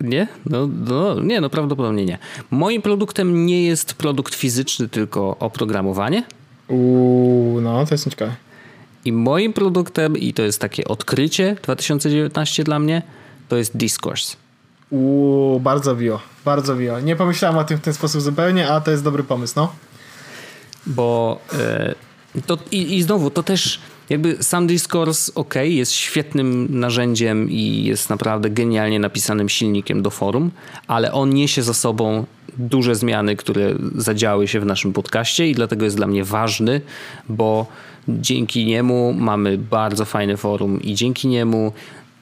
Nie? No, no, nie, no prawdopodobnie nie. Moim produktem nie jest produkt fizyczny, tylko oprogramowanie. Uuu, no to jest ciekawe. I moim produktem, i to jest takie odkrycie 2019 dla mnie, to jest Discourse. Uuu, bardzo bio, bardzo bio. Nie pomyślałem o tym w ten sposób zupełnie, a to jest dobry pomysł, no. Bo e, to, i, i znowu, to też jakby sam Discourse ok, jest świetnym narzędziem i jest naprawdę genialnie napisanym silnikiem do forum, ale on niesie za sobą duże zmiany, które zadziały się w naszym podcaście i dlatego jest dla mnie ważny, bo dzięki niemu mamy bardzo fajne forum i dzięki niemu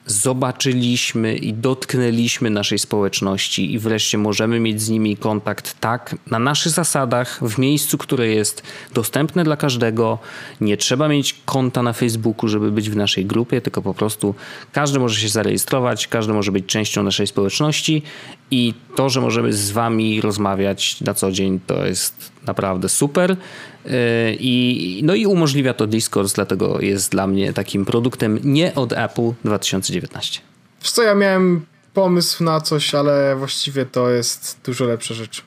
zobaczyliśmy i dotknęliśmy naszej społeczności i wreszcie możemy mieć z nimi kontakt tak na naszych zasadach, w miejscu, które jest dostępne dla każdego. Nie trzeba mieć konta na Facebooku, żeby być w naszej grupie, tylko po prostu każdy może się zarejestrować, każdy może być częścią naszej społeczności i to, że możemy z wami rozmawiać na co dzień, to jest naprawdę super. Yy, I, no i umożliwia to Discourse, dlatego jest dla mnie takim produktem nie od Apple 2019. Wiesz co, ja miałem pomysł na coś, ale właściwie to jest dużo lepsza rzecz.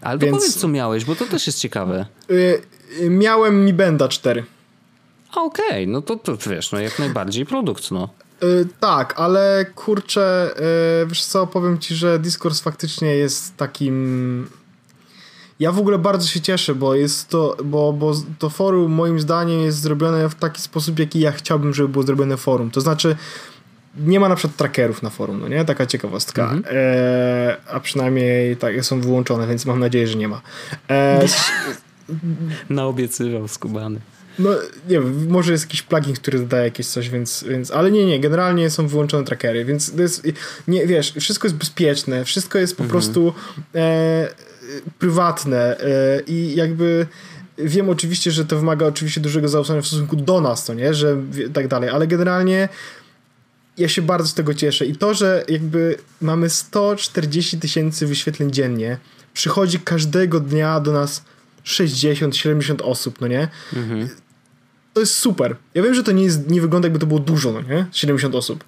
Ale Więc... powiedz, co miałeś, bo to też jest ciekawe. Yy, miałem Mi Benda 4. Okej, okay, no to, to wiesz, no jak najbardziej produkt, no. Yy, tak, ale kurczę, yy, wiesz co, powiem ci, że Discourse faktycznie jest takim ja w ogóle bardzo się cieszę, bo jest to, bo, bo to forum moim zdaniem jest zrobione w taki sposób, jaki ja chciałbym, żeby było zrobione forum. To znaczy, nie ma na przykład trackerów na forum, no nie? Taka ciekawostka. Mhm. E, a przynajmniej tak są wyłączone, więc mam nadzieję, że nie ma. E, Naobiecywał skubany. No, nie wiem, może jest jakiś plugin, który dodaje jakieś coś, więc, więc. Ale nie, nie, generalnie są wyłączone trackery, więc to jest. Nie, wiesz, wszystko jest bezpieczne, wszystko jest po mhm. prostu. E, prywatne e, i jakby wiem oczywiście, że to wymaga oczywiście dużego zaufania w stosunku do nas, to nie, że tak dalej, ale generalnie ja się bardzo z tego cieszę i to, że jakby mamy 140 tysięcy wyświetleń dziennie, przychodzi każdego dnia do nas 60-70 osób, no nie? Mhm. To jest super. Ja wiem, że to nie, jest, nie wygląda jakby to było dużo, no nie? 70 osób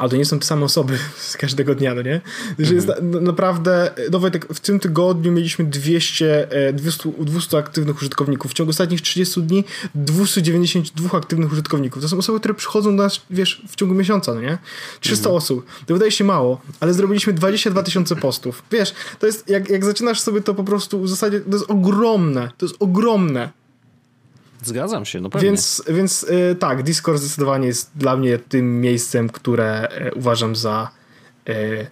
ale to nie są te same osoby z każdego dnia, no nie? Że jest mhm. na, naprawdę, no Wojtek, w tym tygodniu mieliśmy 200, 200, 200 aktywnych użytkowników. W ciągu ostatnich 30 dni 292 aktywnych użytkowników. To są osoby, które przychodzą do nas, wiesz, w ciągu miesiąca, no nie? 300 mhm. osób. To wydaje się mało, ale zrobiliśmy 22 tysiące postów. Wiesz, to jest, jak, jak zaczynasz sobie to po prostu w zasadzie, to jest ogromne, to jest ogromne. Zgadzam się, no pewnie. Więc, więc y, tak, Discord zdecydowanie jest dla mnie tym miejscem, które y, uważam za y,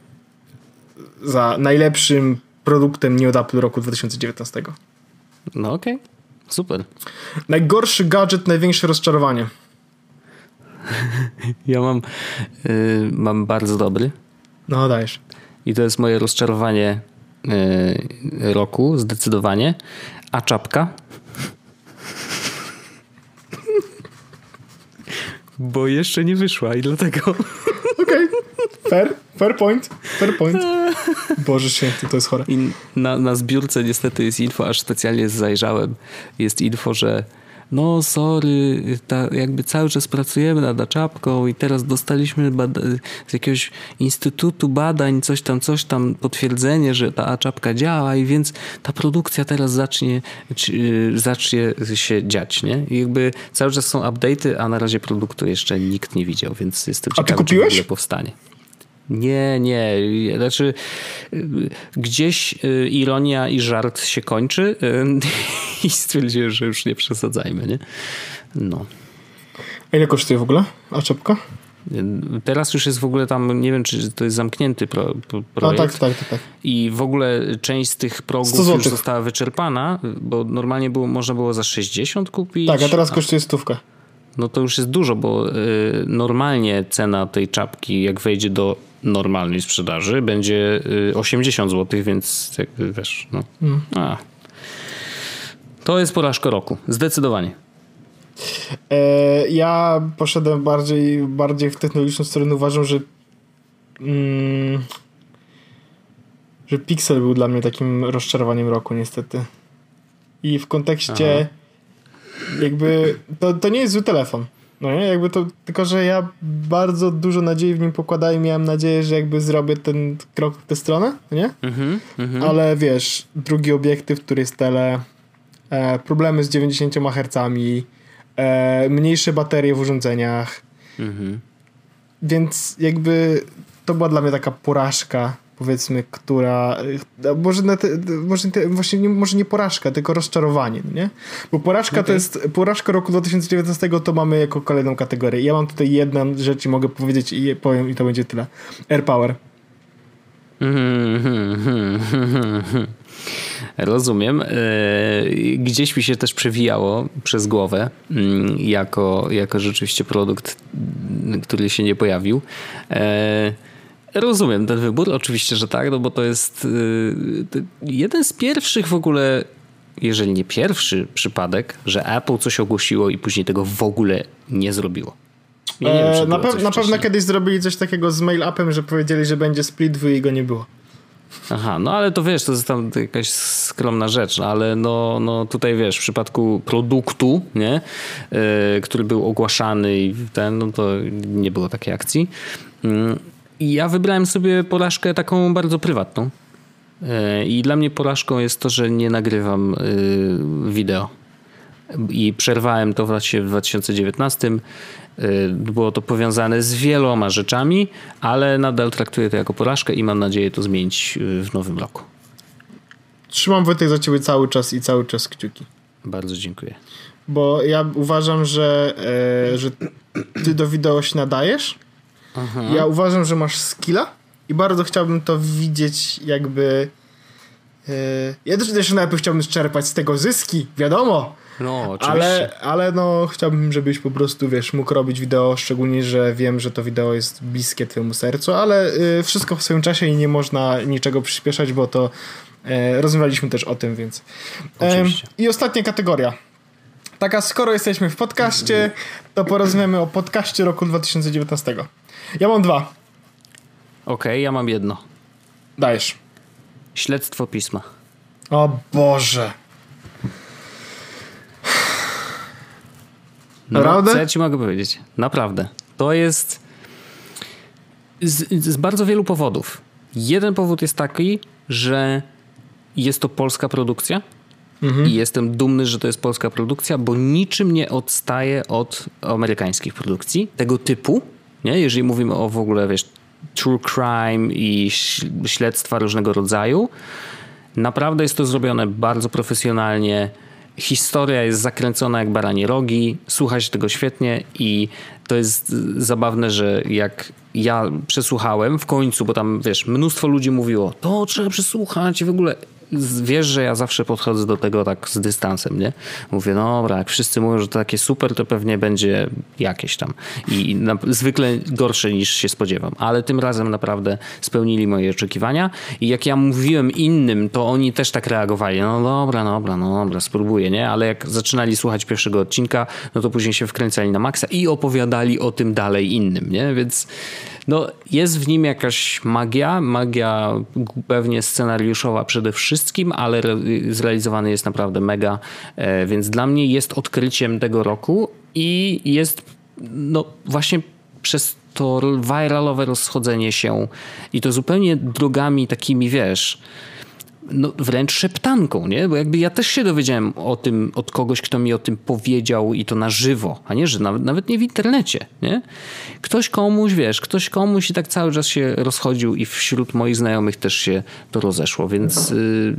za najlepszym produktem nie od Apple roku 2019. No okej, okay. super. Najgorszy gadżet, największe rozczarowanie. ja mam mam bardzo dobry. No dajesz. I to jest moje rozczarowanie roku, zdecydowanie. A czapka? Bo jeszcze nie wyszła i dlatego. Okej, okay. fair, fair point, fair point. Boże święty, to jest chore. I na, na zbiórce niestety jest info, aż specjalnie zajrzałem. Jest info, że no sorry, ta, jakby cały czas pracujemy nad czapką i teraz dostaliśmy z jakiegoś instytutu badań coś tam, coś tam, potwierdzenie, że ta czapka działa i więc ta produkcja teraz zacznie, czy, zacznie się dziać, nie? I jakby cały czas są update'y, a na razie produktu jeszcze nikt nie widział, więc jestem ciekawy, czy w ogóle powstanie. Nie, nie. Znaczy, gdzieś y, ironia i żart się kończy y, i stwierdziłem, że już nie przesadzajmy, nie? No. A ile kosztuje w ogóle a czapka? Teraz już jest w ogóle tam, nie wiem, czy to jest zamknięty pro, projekt. A, tak, tak, tak, tak. I w ogóle część z tych progów już została wyczerpana, bo normalnie było, można było za 60 kupić. Tak, a teraz kosztuje stówkę no to już jest dużo, bo y, normalnie cena tej czapki, jak wejdzie do normalnej sprzedaży, będzie 80 y, zł, więc jakby wiesz, no. Mm. A. To jest porażka roku, zdecydowanie. E, ja poszedłem bardziej, bardziej w technologiczną stronę. Uważam, że mm, że Pixel był dla mnie takim rozczarowaniem roku, niestety. I w kontekście Aha jakby to, to nie jest zły telefon. No nie, jakby to, tylko że ja bardzo dużo nadziei w nim pokładałem i miałem nadzieję, że jakby zrobię ten krok w tę stronę, nie? Mm -hmm, Ale wiesz, drugi obiektyw, który jest tele, e, problemy z 90 Hz, e, mniejsze baterie w urządzeniach, mm -hmm. więc jakby to była dla mnie taka porażka powiedzmy, która e, może, na te, może, te, właśnie nie, może nie porażka, tylko rozczarowanie, no nie? Bo porażka okay. to jest, porażka roku 2019 to mamy jako kolejną kategorię. Ja mam tutaj jedną rzecz i mogę powiedzieć i powiem i to będzie tyle. Air Power. Rozumiem. E, gdzieś mi się też przewijało przez głowę, mm, jako, jako rzeczywiście produkt, który się nie pojawił. E, rozumiem ten wybór, oczywiście, że tak, no bo to jest e, jeden z pierwszych w ogóle, jeżeli nie pierwszy przypadek, że Apple coś ogłosiło i później tego w ogóle nie zrobiło. Ja nie wiem, na, pe na pewno kiedyś zrobili coś takiego z mail upem, że powiedzieli, że będzie split i go nie było. Aha, no ale to wiesz, to jest tam jakaś skromna rzecz, ale no, no tutaj wiesz, w przypadku produktu, nie, yy, który był ogłaszany i ten, no to nie było takiej akcji. Yy, I ja wybrałem sobie porażkę taką bardzo prywatną. Yy, I dla mnie porażką jest to, że nie nagrywam y, wideo. I przerwałem to w 2019 Y, było to powiązane z wieloma rzeczami, ale nadal traktuję to jako porażkę i mam nadzieję to zmienić w nowym roku. Trzymam Wojtek za ciebie cały czas i cały czas kciuki. Bardzo dziękuję. Bo ja uważam, że, e, że ty do wideo się nadajesz. Aha. Ja uważam, że masz skilla i bardzo chciałbym to widzieć jakby... E, ja też, też najpierw chciałbym czerpać z tego zyski, wiadomo. No, oczywiście. Ale, ale no, chciałbym, żebyś po prostu, wiesz, mógł robić wideo, szczególnie, że wiem, że to wideo jest bliskie twojemu sercu, ale y, wszystko w swoim czasie i nie można niczego przyspieszać, bo to y, rozmawialiśmy też o tym, więc. Oczywiście. I ostatnia kategoria. Taka, skoro jesteśmy w podcaście, to porozmawiamy o podcaście roku 2019. Ja mam dwa. Okej, okay, ja mam jedno. Dajesz. Śledztwo pisma. O Boże. Naprawdę? Co ja ci mogę powiedzieć? Naprawdę. To jest z, z bardzo wielu powodów. Jeden powód jest taki, że jest to polska produkcja, Mhm. I jestem dumny, że to jest polska produkcja, bo niczym nie odstaje od amerykańskich produkcji tego typu. Nie? Jeżeli mówimy o w ogóle, wiesz, true crime i śledztwa różnego rodzaju, naprawdę jest to zrobione bardzo profesjonalnie historia jest zakręcona jak baranie rogi, słucha się tego świetnie i to jest zabawne, że jak ja przesłuchałem w końcu, bo tam wiesz, mnóstwo ludzi mówiło, to trzeba przesłuchać i w ogóle wiesz, że ja zawsze podchodzę do tego tak z dystansem, nie? Mówię, no dobra, jak wszyscy mówią, że to takie super, to pewnie będzie jakieś tam. I na, zwykle gorsze niż się spodziewam. Ale tym razem naprawdę spełnili moje oczekiwania. I jak ja mówiłem innym, to oni też tak reagowali. No dobra, no dobra, no dobra, spróbuję, nie? Ale jak zaczynali słuchać pierwszego odcinka, no to później się wkręcali na maksa i opowiadali o tym dalej innym, nie? Więc no, jest w nim jakaś magia, magia pewnie scenariuszowa przede wszystkim, ale zrealizowany jest naprawdę mega, e, więc dla mnie jest odkryciem tego roku i jest no właśnie przez to viralowe rozchodzenie się i to zupełnie drogami takimi, wiesz, no, wręcz szeptanką, nie? Bo jakby ja też się dowiedziałem o tym od kogoś, kto mi o tym powiedział i to na żywo, a nie, że nawet, nawet nie w internecie, nie? Ktoś komuś, wiesz, ktoś komuś i tak cały czas się rozchodził i wśród moich znajomych też się to rozeszło, więc yy,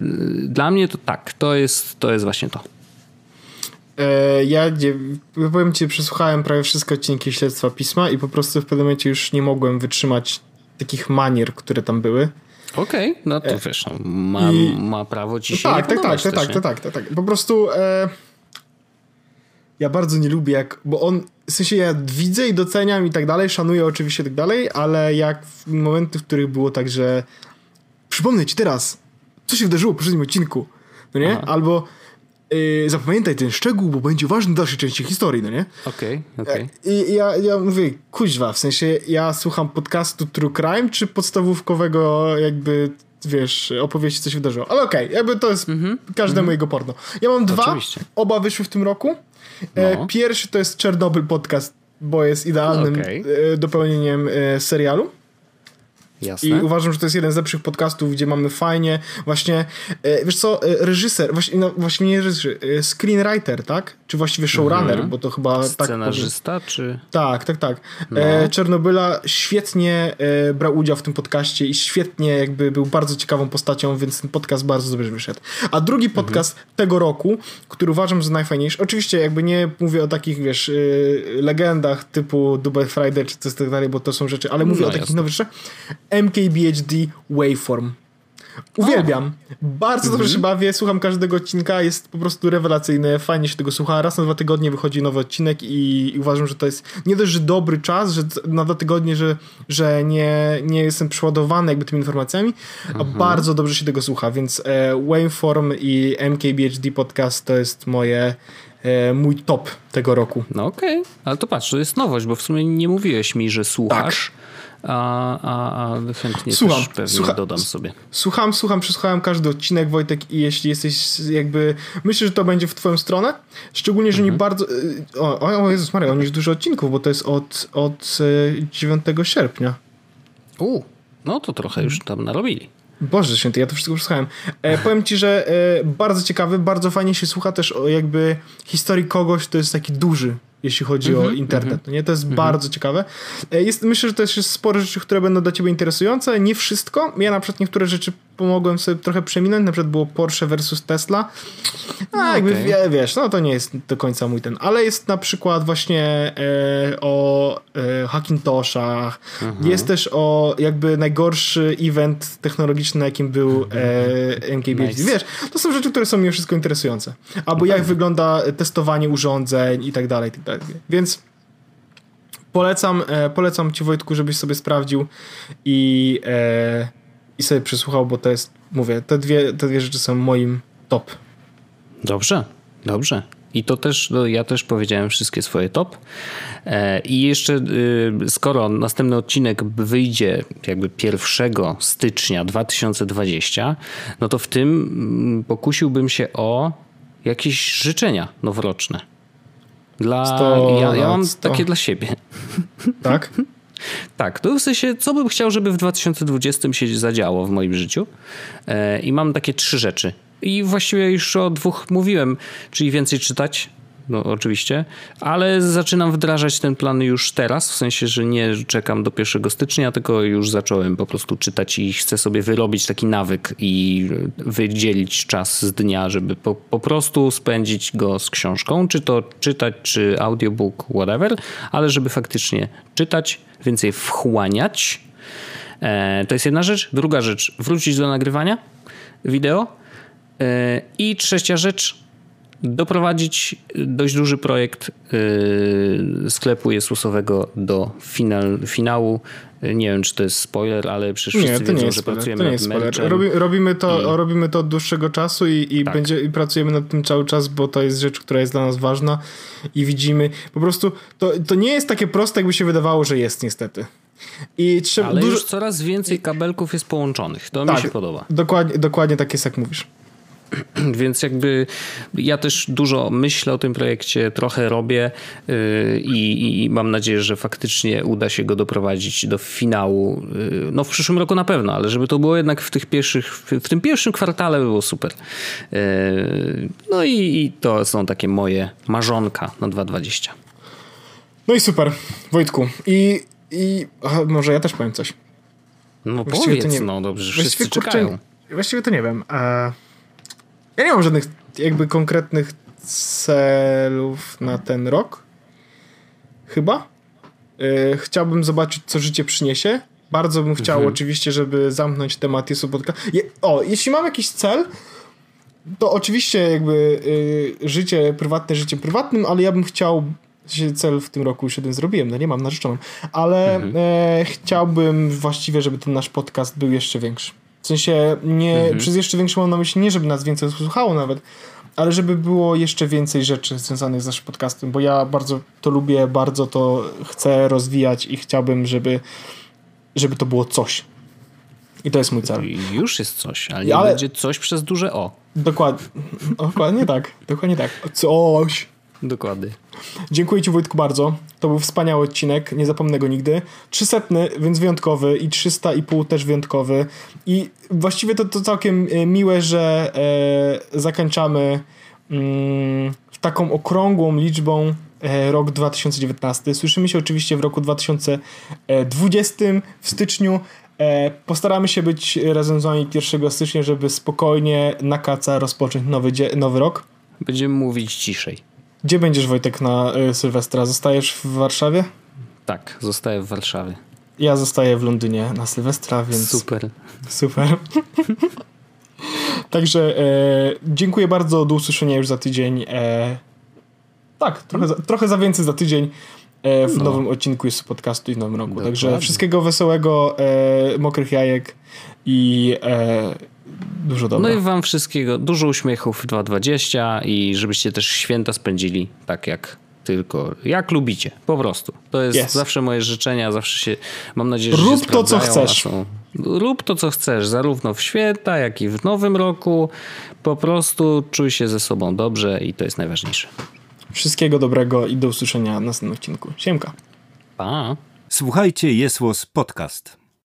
dla mnie to tak, to jest, to jest właśnie to. E, ja powiem ci, przesłuchałem prawie wszystkie odcinki Śledztwa Pisma i po prostu w pewnym momencie już nie mogłem wytrzymać takich manier, które tam były. Okej, okay, no to e, wiesz, no, ma, I... ma prawo ci się tak, tak, tak, tak, tak, tak, tak, tak. Po prostu e... ja bardzo nie lubię jak, bo on, w sensie ja widzę i doceniam i tak dalej, szanuję oczywiście i tak dalej, ale jak w momenty, w których było tak, że przypomnę ci teraz, co się wydarzyło w poprzednim odcinku, no nie? Aha. Albo Yy, zapamiętaj ten szczegół, bo będzie ważny w dalszej części historii, no nie? Okej, okay, okej. Okay. I ja, ja mówię, kuźwa, w sensie ja słucham podcastu True Crime, czy podstawówkowego jakby, wiesz, opowieści, co się wydarzyło. Ale okej, okay, jakby to jest mm -hmm. każdemu mm -hmm. jego porno. Ja mam dwa, Oczywiście. oba wyszły w tym roku. E, no. Pierwszy to jest Czernobyl podcast, bo jest idealnym. E, dopełnieniem e, serialu. Jasne. I uważam, że to jest jeden z lepszych podcastów, gdzie mamy fajnie właśnie, e, wiesz co, e, reżyser, właśnie, no, właśnie nie reżyser, e, screenwriter, tak? Czy właściwie showrunner, mhm. bo to chyba Scenarzysta, tak... czy... Tak, tak, tak. No. E, Czernobyla świetnie e, brał udział w tym podcaście i świetnie jakby był bardzo ciekawą postacią, więc ten podcast bardzo dobrze wyszedł. A drugi mhm. podcast mhm. tego roku, który uważam za najfajniejszy, oczywiście jakby nie mówię o takich, wiesz, y, legendach typu Dubai Friday czy coś tak dalej, bo to są rzeczy, ale mówię no, o takich nowych rzeczach. MKBHD Waveform. Uwielbiam. O. Bardzo dobrze mhm. się bawię, słucham każdego odcinka, jest po prostu rewelacyjny, fajnie się tego słucha. Raz na dwa tygodnie wychodzi nowy odcinek i, i uważam, że to jest nie dość, że dobry czas, że na dwa tygodnie, że, że nie, nie jestem przeładowany jakby tymi informacjami, a mhm. bardzo dobrze się tego słucha, więc e, Waveform i MKBHD podcast to jest moje e, mój top tego roku. No okej, okay. ale to patrz, to jest nowość, bo w sumie nie mówiłeś mi, że słuchasz. A, a, a chętnie słucham, też pewnie słucha, dodam sobie. Słucham, słucham, przesłuchałem każdy odcinek, Wojtek, i jeśli jesteś jakby... Myślę, że to będzie w twoją stronę, szczególnie, że mhm. nie bardzo... O, o Jezus Maria, on już dużo odcinków, bo to jest od, od 9 e, sierpnia. U, no to trochę już tam narobili. Boże święty, ja to wszystko przesłuchałem. E, powiem ci, że e, bardzo ciekawy, bardzo fajnie się słucha też o jakby historii kogoś, to jest taki duży jeśli chodzi mm -hmm, o mhm, internet. Mm -hmm. Nie? To jest mm -hmm. bardzo ciekawe. E, jest, myślę, że to jest sporo rzeczy, które będą dla ciebie interesujące. Nie wszystko. Ja na przykład niektóre rzeczy pomogłem sobie trochę przeminąć. Na przykład było Porsche versus Tesla. A no, jakby okay. wie, wiesz, no to nie jest do końca mój ten. Ale jest na przykład właśnie e, o e, Hackintoshach. Mhm. Jest też o jakby najgorszy event technologiczny, na jakim był e, MKBHD. Nice. Wiesz, to są rzeczy, które są mi wszystko interesujące. Albo jak wygląda testowanie urządzeń i tak dalej. Tak dalej. Więc polecam, e, polecam ci Wojtku, żebyś sobie sprawdził i, e, i sobie przysłuchał, bo to jest, mówię, te dwie, te dwie rzeczy są moim top. Dobrze, dobrze. I to też, no ja też powiedziałem wszystkie swoje top. E, I jeszcze, y, skoro następny odcinek wyjdzie jakby 1 stycznia 2020, no to w tym mm, pokusiłbym się o jakieś życzenia noworoczne. Dla, 100 ja, ja mam 100. takie dla siebie. Tak? Tak, to w sensie, co bym chciał, żeby w 2020 się zadziało w moim życiu. E, I mam takie trzy rzeczy. I właściwie już o dwóch mówiłem, czyli więcej czytać, no oczywiście, ale zaczynam wdrażać ten plan już teraz, w sensie, że nie czekam do 1 stycznia, tylko już zacząłem po prostu czytać i chcę sobie wyrobić taki nawyk i wydzielić czas z dnia, żeby po, po prostu spędzić go z książką, czy to czytać, czy audiobook, whatever, ale żeby faktycznie czytać, więcej wchłaniać. E, to jest jedna rzecz. Druga rzecz, wrócić do nagrywania wideo. E, I trzecia rzecz, doprowadzić dość duży projekt yy, sklepu Jesusowego do final, finału. Nie wiem, czy to jest spoiler, ale przecież wszyscy nie, to wiedzą, nie że spoiler, pracujemy to nie jest spoiler. Robi, robimy, to, robimy to od dłuższego czasu i, i, tak. będzie, i pracujemy nad tym cały czas, bo to jest rzecz, która jest dla nas ważna i widzimy. Po prostu to, to nie jest takie proste, jakby się wydawało, że jest niestety. I trzeba Ale dużo... już coraz więcej kabelków jest połączonych. To tak, mi się podoba. Dokładnie, dokładnie tak jest, jak mówisz. Więc jakby ja też dużo myślę o tym projekcie, trochę robię yy, i, i, mam nadzieję, że faktycznie uda się go doprowadzić do finału. Yy, no w przyszłym roku na pewno, ale żeby to było jednak w tych pierwszych, w, tym pierwszym kwartale było super. Yy, no i, i, to są takie moje marzonka na 2020. No i super, Wojtku. I, i aha, może ja też powiem coś. No właściwie powiedz, nie, no dobrze, wszyscy właściwie, czekają. Kurczę, właściwie to nie wiem. E ja nie mam żadnych jakby konkretnych celów na ten rok. Chyba. Yy, chciałbym zobaczyć, co życie przyniesie. Bardzo bym chciał mhm. oczywiście, żeby zamknąć temat Jesu Podcast. Je, o, jeśli mam jakiś cel, to oczywiście jakby yy, życie prywatne życiem prywatnym, ale ja bym chciał cel w tym roku już jeden zrobiłem, no nie mam narzeczoną, ale mhm. e, chciałbym właściwie, żeby ten nasz podcast był jeszcze większy. W sensie nie, mhm. przez jeszcze większą mam na myśli nie, żeby nas więcej słuchało nawet, ale żeby było jeszcze więcej rzeczy związanych z naszym podcastem, bo ja bardzo to lubię, bardzo to chcę rozwijać i chciałbym, żeby, żeby to było coś. I to jest mój cel. Już jest coś, ale ale... będzie coś przez duże O. Dokładnie. Dokładnie tak. Dokładnie tak. Coś. Dokładnie. Dziękuję Ci Wojtku bardzo. To był wspaniały odcinek, nie zapomnę go nigdy. 300, więc wyjątkowy i 300 i pół też wyjątkowy. I właściwie to, to całkiem e, miłe, że e, zakończamy mm, taką okrągłą liczbą e, rok 2019. Słyszymy się oczywiście w roku 2020 w styczniu. E, postaramy się być razem z wami 1 stycznia, żeby spokojnie na kaca rozpocząć nowy, nowy rok. Będziemy mówić ciszej. Gdzie będziesz Wojtek na y, Sylwestra? Zostajesz w Warszawie? Tak, zostaję w Warszawie. Ja zostaję w Londynie na Sylwestra, więc. Super. Super. Także e, dziękuję bardzo. Do usłyszenia już za tydzień. E, tak, trochę za, trochę za więcej za tydzień e, w no. nowym odcinku jest podcastu i w nowym roku. Dokładnie. Także wszystkiego wesołego, e, mokrych jajek i e, dużo dobra. No i wam wszystkiego, dużo uśmiechów w 2020 i żebyście też święta spędzili tak jak tylko jak lubicie, po prostu. To jest yes. zawsze moje życzenia, zawsze się, mam nadzieję, że Rób to, co chcesz. Są, rób to, co chcesz, zarówno w święta, jak i w nowym roku. Po prostu czuj się ze sobą dobrze i to jest najważniejsze. Wszystkiego dobrego i do usłyszenia w następnym odcinku. Siemka. Pa. Słuchajcie, jest Podcast.